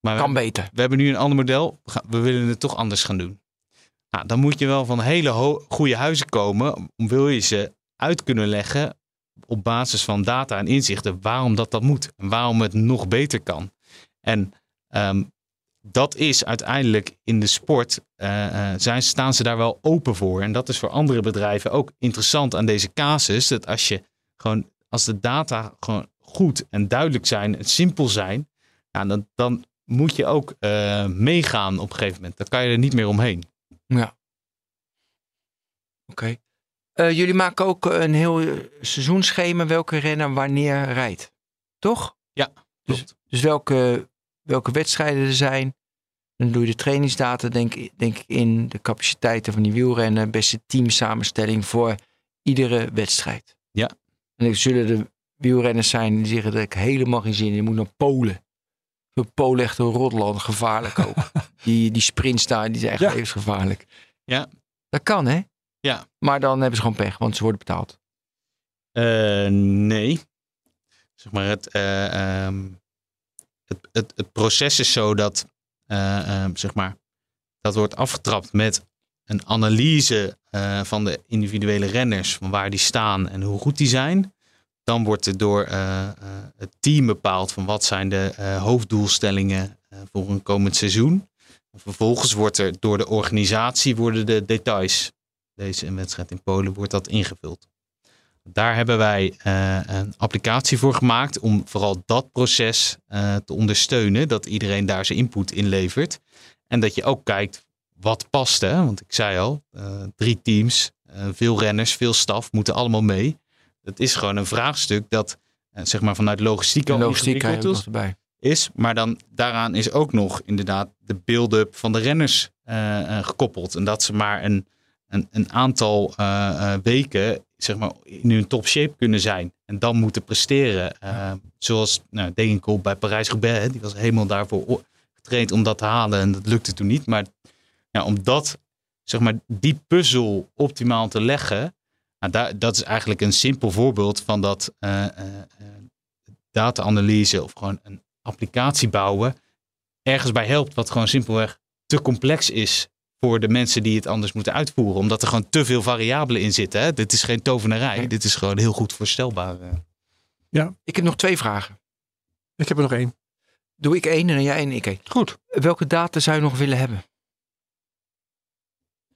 Maar we Kan beter. we hebben nu een ander model. We, gaan- we willen het toch anders gaan doen. Nou, dan moet je wel van hele goede huizen komen. Om wil je ze uit kunnen leggen op basis van data en inzichten waarom dat dat moet. En waarom het nog beter kan. En ehm, dat is uiteindelijk in de sport, eh, eh, zijn, staan ze daar wel open voor. En dat is voor andere bedrijven ook interessant aan deze casus. Dat als je gewoon, als de data gewoon goed en duidelijk zijn en simpel zijn, dan, dan moet je ook eh, meegaan op een gegeven moment. Dan kan je er niet meer omheen. Ja. Oké. Eh, jullie maken ook een heel eh, seizoenschema welke renner wanneer rijdt. Toch? Ja, Dus, dus welke, welke wedstrijden er zijn. Dan doe je de trainingsdata denk, ik- denk ik in. De capaciteiten van die wielrennen. Beste teamsamenstelling voor iedere wedstrijd. Ja. En dan zullen er wielrenners zijn die zeggen dat ik helemaal geen zin in. Je moet naar Polen. Polen echt een rotland. Gevaarlijk ook. die, die sprints daar, die zijn echt Ja. levensgevaarlijk. Ja. Dat kan hè? Ja. Maar dan hebben ze gewoon pech, want ze worden betaald. Eh, nee. Zeg maar het, eh, ehm, het, het, het proces is zo dat, eh, ehm, zeg maar, dat wordt afgetrapt met een analyse eh, van de individuele renners, van waar die staan en hoe goed die zijn. Dan wordt er door eh, eh, het team bepaald van wat zijn de eh, hoofddoelstellingen eh, voor een komend seizoen. Vervolgens wordt er door de organisatie worden de details, deze wedstrijd in Polen, wordt dat ingevuld. Daar hebben wij eh, een applicatie voor gemaakt om vooral dat proces eh, te ondersteunen. Dat iedereen daar zijn input in levert. En dat je ook kijkt wat past. Hè? Want ik zei al, eh, drie teams, veel renners, veel staf moeten allemaal mee. Dat is gewoon een vraagstuk dat zeg maar vanuit logistiek al En logistiek ingewikkeld nog erbij. Is. Maar dan daaraan is ook nog inderdaad de build-up van de renners eh, eh, gekoppeld. En dat ze maar een, een, een aantal eh, weken zeg maar, in hun top shape kunnen zijn. En dan moeten presteren. Eh, zoals nou, Degenkolb bij Parijs-Roubaix. Die was helemaal daarvoor getraind om dat te halen. En dat lukte toen niet. Maar ja, om dat, zeg maar, die puzzel optimaal te leggen. Nou, daar, dat is eigenlijk een simpel voorbeeld van dat eh, data-analyse of gewoon een applicatie bouwen ergens bij helpt wat gewoon simpelweg te complex is voor de mensen die het anders moeten uitvoeren. Omdat er gewoon te veel variabelen in zitten. Hè? Dit is geen tovenarij. Nee. Dit is gewoon heel goed voorstelbaar. eh. Ik heb nog twee vragen. Ik heb er nog één. Doe ik één en dan jij één en ik één. Goed. Welke data zou je nog willen hebben?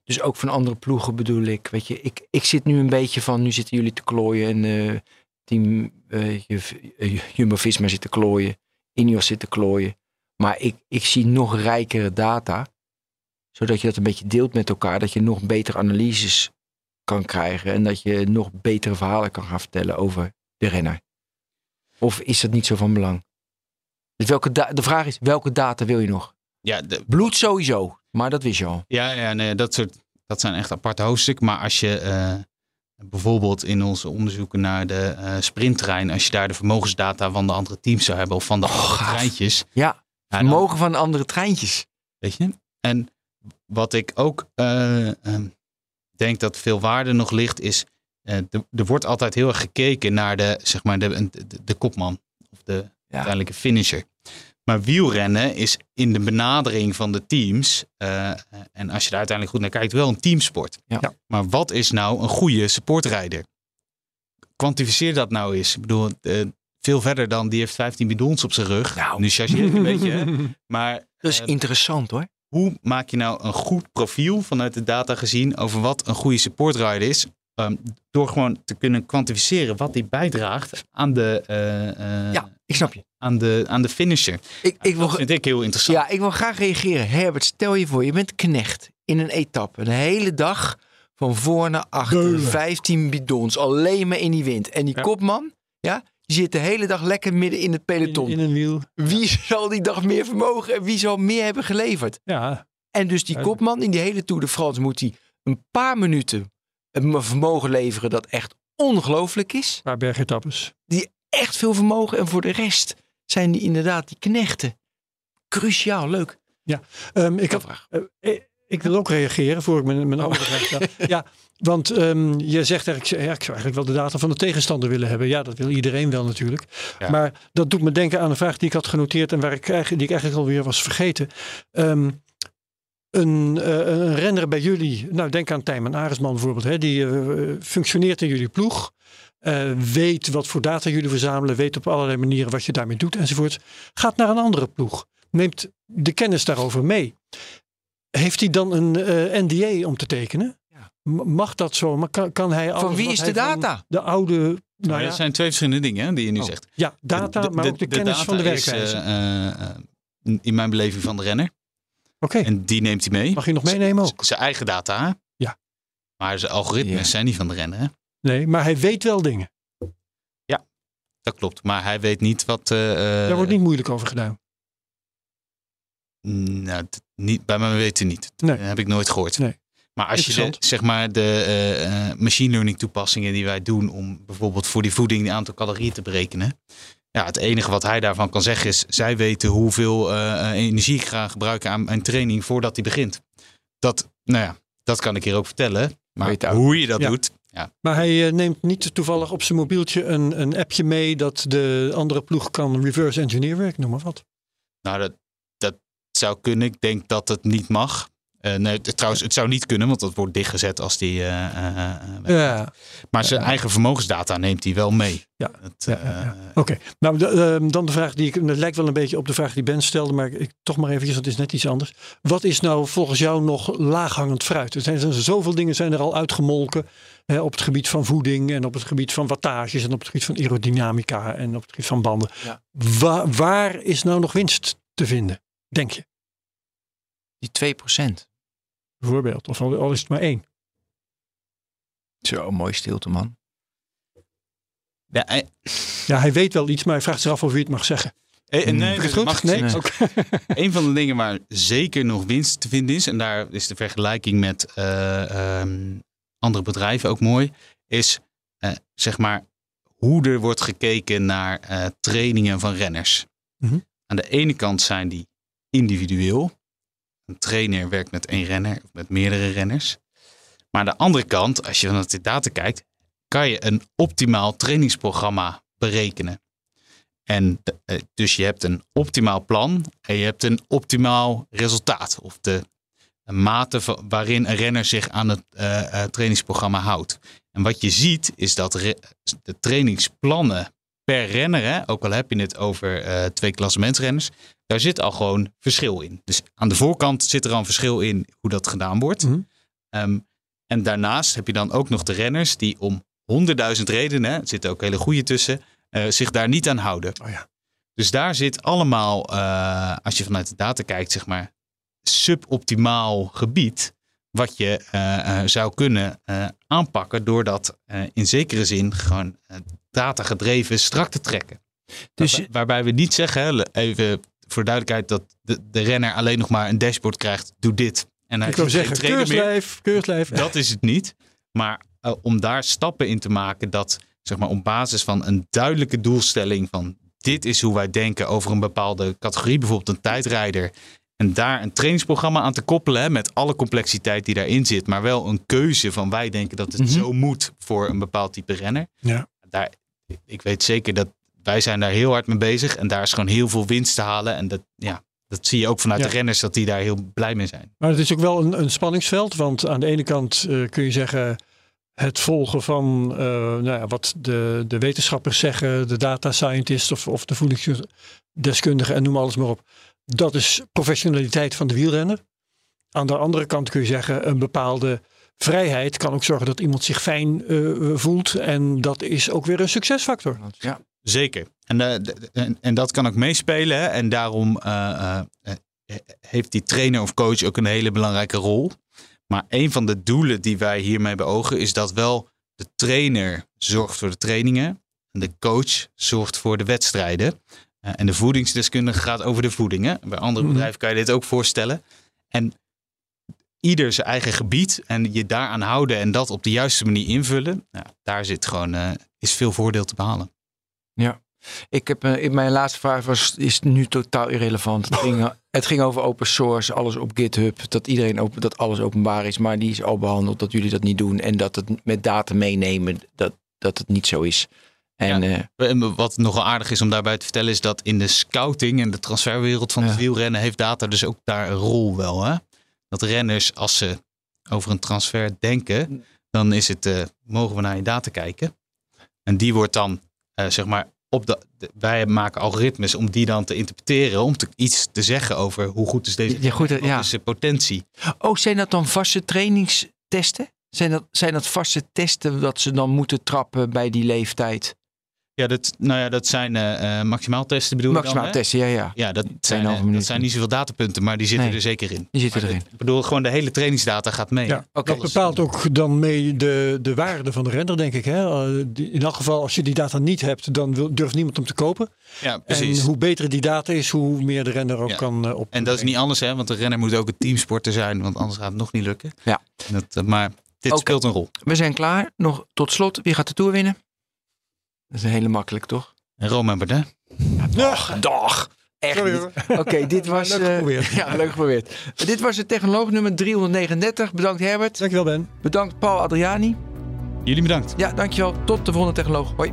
Dus ook van andere ploegen bedoel ik. Weet je, ik, ik zit nu een beetje van, nu zitten jullie te klooien en eh, team eh, eh, Jumbo-Visma zit te klooien. Ineos zit te klooien. Maar ik, ik zie nog rijkere data. Zodat je dat een beetje deelt met elkaar. Dat je nog betere analyses kan krijgen. En dat je nog betere verhalen kan gaan vertellen over de renner. Of is dat niet zo van belang? Dus welke de vraag is, welke data wil je nog? Ja, de, Bloed sowieso, maar dat wist je al. ja, ja nee, dat, soort, dat zijn echt aparte hoofdstukken. Maar als je eh, bijvoorbeeld in onze onderzoeken naar de eh sprinttrein... als je daar de vermogensdata van de andere teams zou hebben... of van de andere gaaf. treintjes... Ja, dan- vermogen van andere treintjes. Weet je? En wat ik ook ehm, denk dat veel waarde nog ligt, is eh, er- er wordt altijd heel erg gekeken naar de, zeg maar, de, de, de kopman of de uiteindelijke finisher. Maar wielrennen is in de benadering van de teams, eh, en als je daar uiteindelijk goed naar kijkt, wel een teamsport. Ja. Ja. Maar wat is nou een goede supportrijder? Kwantificeer dat nou eens. Ik bedoel, eh, veel verder dan die heeft 15 bidons op zijn rug. Nou. Nu chargeer ik een beetje? Maar Dat is eh, interessant hoor. hoe maak je nou een goed profiel vanuit de data gezien over wat een goede supportrider is? Ehm, door gewoon te kunnen kwantificeren wat die bijdraagt aan de, eh, eh, Ja, ik snap je. Aan de, aan de finisher. Ik, ik wil, vind ik heel interessant. ja, ik wil graag reageren. Herbert, stel je voor, je bent knecht in een etappe. Een hele dag van voor naar achter. Beulen. 15 bidons, alleen maar in die wind. En die Ja. kopman, ja, die zit de hele dag lekker midden in het peloton. in een wiel. Wie zal die dag meer vermogen en wie zal meer hebben geleverd? Ja, En dus die kopman in die hele Tour de France moet hij een paar minuten een vermogen leveren dat echt ongelooflijk is. een paar bergetappes. Echt veel vermogen. En voor de rest zijn die inderdaad die knechten. Cruciaal, leuk. Ehm, ik, had, eh, eh, ik wil ook reageren voor ik mijn, mijn andere vraag stel. Ja, want ehm, je zegt eigenlijk, ja, ik zou eigenlijk wel de data van de tegenstander willen hebben. Ja, dat wil iedereen wel natuurlijk. Ja. Maar dat doet me denken aan een vraag die ik had genoteerd en waar ik eigenlijk, die ik eigenlijk alweer was vergeten. Ehm, een, eh, een renner bij jullie, nou denk aan Tijmen Aresman bijvoorbeeld, hè, die functioneert in jullie ploeg. Eh, weet wat voor data jullie verzamelen, weet op allerlei manieren wat je daarmee doet enzovoort. Gaat naar een andere ploeg, neemt de kennis daarover mee. Heeft hij dan een eh, NDA om te tekenen? Ja. Mag dat zo? Maar kan, kan hij alles Van wie is hij de data? De oude, nou Maar ja, dat zijn twee verschillende dingen hè, die je nu Oh, zegt. ja, data, maar ook de, kennis van de werkwijze. eh, in mijn beleving van de renner. Oké, En die neemt hij mee. mag je nog meenemen ook? Zijn eigen data. hè? Ja. Maar zijn algoritmes Ja. zijn niet van de renner. Hè? Nee, maar hij weet wel dingen. Dat klopt. Maar hij weet niet wat. eh, eh, Daar wordt niet moeilijk over gedaan. Nou, d- niet, bij mijn weten niet. Nee. Dat heb ik nooit gehoord. Nee. Maar als je de, zeg maar de eh, eh, machine learning toepassingen die wij doen om bijvoorbeeld voor die voeding die aantal calorieën te berekenen. Ja, het enige wat hij daarvan kan zeggen is, zij weten hoeveel eh, eh, energie ik ga gebruiken aan mijn training voordat hij begint. Dat, nou ja, dat kan ik hier ook vertellen. Maar hoe je dat Ja. doet, ja, Maar hij eh, neemt niet toevallig op zijn mobieltje een, een appje mee dat de andere ploeg kan reverse engineeren, noem maar wat. nou dat, dat zou kunnen. Ik denk dat het niet mag. Eh, nee, het- trouwens, het zou niet kunnen, want dat wordt dichtgezet als die. eh, eh, Ja, Maar zijn eigen vermogensdata neemt hij wel mee. Ja. Het, Ja, ja, ja. eh, Oké, nou de, ehm, dan de vraag die ik, dat lijkt wel een beetje op de vraag die Ben stelde, maar ik toch maar eventjes, want het is net iets anders. Wat is nou volgens jou nog laaghangend fruit? Er zijn, er zijn zoveel dingen zijn er al uitgemolken hè, op het gebied van voeding en op het gebied van wattages en op het gebied van aerodynamica en op het gebied van banden. Ja. Waar, waar is nou nog winst te vinden, denk je? Die 2%. Bijvoorbeeld, of al, al is het maar één. Zo, mooi stilte man. ja, eh, Ja, hij weet wel iets, maar hij vraagt zich af of hij het mag zeggen. eh, Hmm. nee, Is het dat goed? mag Nee? Oké. Een van de dingen waar zeker nog winst te vinden is, en daar is de vergelijking met eh, ehm, andere bedrijven ook mooi, is eh, zeg maar hoe er wordt gekeken naar eh, trainingen van renners. Mhm. Aan de ene kant zijn die individueel. Een trainer werkt met één renner of met meerdere renners. Maar aan de andere kant, als je naar de data kijkt, kan je een optimaal trainingsprogramma berekenen. En eh, dus je hebt een optimaal plan en je hebt een optimaal resultaat. Of de mate waarin een renner zich aan het eh, eh, trainingsprogramma houdt. En wat je ziet is dat de trainingsplannen per renner, hè, ook al heb je het over eh, twee klassementsrenners, daar zit al gewoon verschil in. Dus aan de voorkant zit er al een verschil in hoe dat gedaan wordt. Mhm. Ehm, en daarnaast heb je dan ook nog de renners die om honderdduizend redenen, er zitten ook hele goede tussen, eh, zich daar niet aan houden. Oh ja. Dus daar zit allemaal, eh, als je vanuit de data kijkt, zeg maar, suboptimaal gebied. Wat je eh, zou kunnen aanpakken door dat in zekere zin gewoon eh, datagedreven strak te trekken. Dus- waarbij, waarbij we niet zeggen, even voor duidelijkheid, dat de, de renner alleen nog maar een dashboard krijgt. Doe dit. En hij Ik wil zeggen, keurslijf, keurslijf. Dat is het niet. Maar eh, om daar stappen in te maken dat, zeg maar, op basis van een duidelijke doelstelling van dit is hoe wij denken over een bepaalde categorie, bijvoorbeeld een tijdrijder. En daar een trainingsprogramma aan te koppelen hè, met alle complexiteit die daarin zit. Maar wel een keuze van wij denken dat het Mhm. zo moet voor een bepaald type renner. Ja. Daar, ik weet zeker dat wij zijn daar heel hard mee bezig. En daar is gewoon heel veel winst te halen. En dat, ja, dat zie je ook vanuit Ja. de renners dat die daar heel blij mee zijn. Maar het is ook wel een, een spanningsveld. Want aan de ene kant eh, kun je zeggen. Het volgen van eh, nou ja, wat de, de wetenschappers zeggen, de data scientist of, of de voedingsdeskundige en noem alles maar op. Dat is professionaliteit van de wielrenner. Aan de andere kant kun je zeggen, een bepaalde vrijheid kan ook zorgen dat iemand zich fijn eh, voelt. En dat is ook weer een succesfactor. Ja. Zeker. En, eh, en, en dat kan ook meespelen. Hè? En daarom eh, eh, heeft die trainer of coach ook een hele belangrijke rol. Maar een van de doelen die wij hiermee beogen is dat wel de trainer zorgt voor de trainingen. En de coach zorgt voor de wedstrijden. En de voedingsdeskundige gaat over de voedingen. Bij andere Mhm. bedrijven kan je dit ook voorstellen. En ieder zijn eigen gebied en je daaraan houden en dat op de juiste manier invullen. Nou, daar zit gewoon, is veel voordeel te behalen. Ik heb, eh, in mijn laatste vraag was, is nu totaal irrelevant. Het ging, het ging over open source, alles op GitHub. Dat iedereen open, dat alles openbaar is. Maar die is al behandeld dat jullie dat niet doen. En dat het met data meenemen, dat, dat het niet zo is. En Ja. eh, En Wat nogal aardig is om daarbij te vertellen, is dat in de scouting en de transferwereld van Ja. het wielrennen heeft data dus ook daar een rol wel. Hè? Dat renners, als ze over een transfer denken, dan is het, eh, mogen we naar je data kijken. En die wordt dan, eh, zeg maar, op de, de- wij maken algoritmes om die dan te interpreteren, om te, iets te zeggen over hoe goed is deze Ja, goed, wat ja. is de potentie. oh, zijn dat dan vaste trainingstesten? Zijn dat, zijn dat vaste testen dat ze dan moeten trappen bij die leeftijd? Ja, dat, nou ja, dat zijn eh, eh, maximaal testen bedoel Maximaal dan, testen, ja, ja. Ja, dat zijn, 2,5 eh, dat zijn niet zoveel datapunten, maar die zitten Nee. er zeker in. Die zitten Maar erin. Ik bedoel, gewoon de hele trainingsdata gaat mee. Ja, Oké. dat bepaalt ook dan mee de, de waarde van de renner, denk ik. Hè? In elk geval, als je die data niet hebt, dan wil, durft niemand hem te kopen. Ja, precies. En hoe beter die data is, hoe meer de renner ook Ja. kan eh, op. En dat is niet anders, hè? Want de renner moet ook een teamsporter zijn, want anders gaat het nog niet lukken. Ja. Dat, maar dit speelt een rol. We zijn klaar. Nog tot slot, wie gaat de Tour winnen? Dat is een hele makkelijk, toch? En Rome Bardet. Dag, dag. Echt Sorry, niet. hoor. Oké, dit was... Leuk eh, geprobeerd. ja, leuk geprobeerd. dit was het technoloog nummer 339. Bedankt Herbert. Dankjewel, Ben. Bedankt Paul Adriani. Jullie bedankt. Ja, dankjewel. Tot de volgende technoloog. Hoi.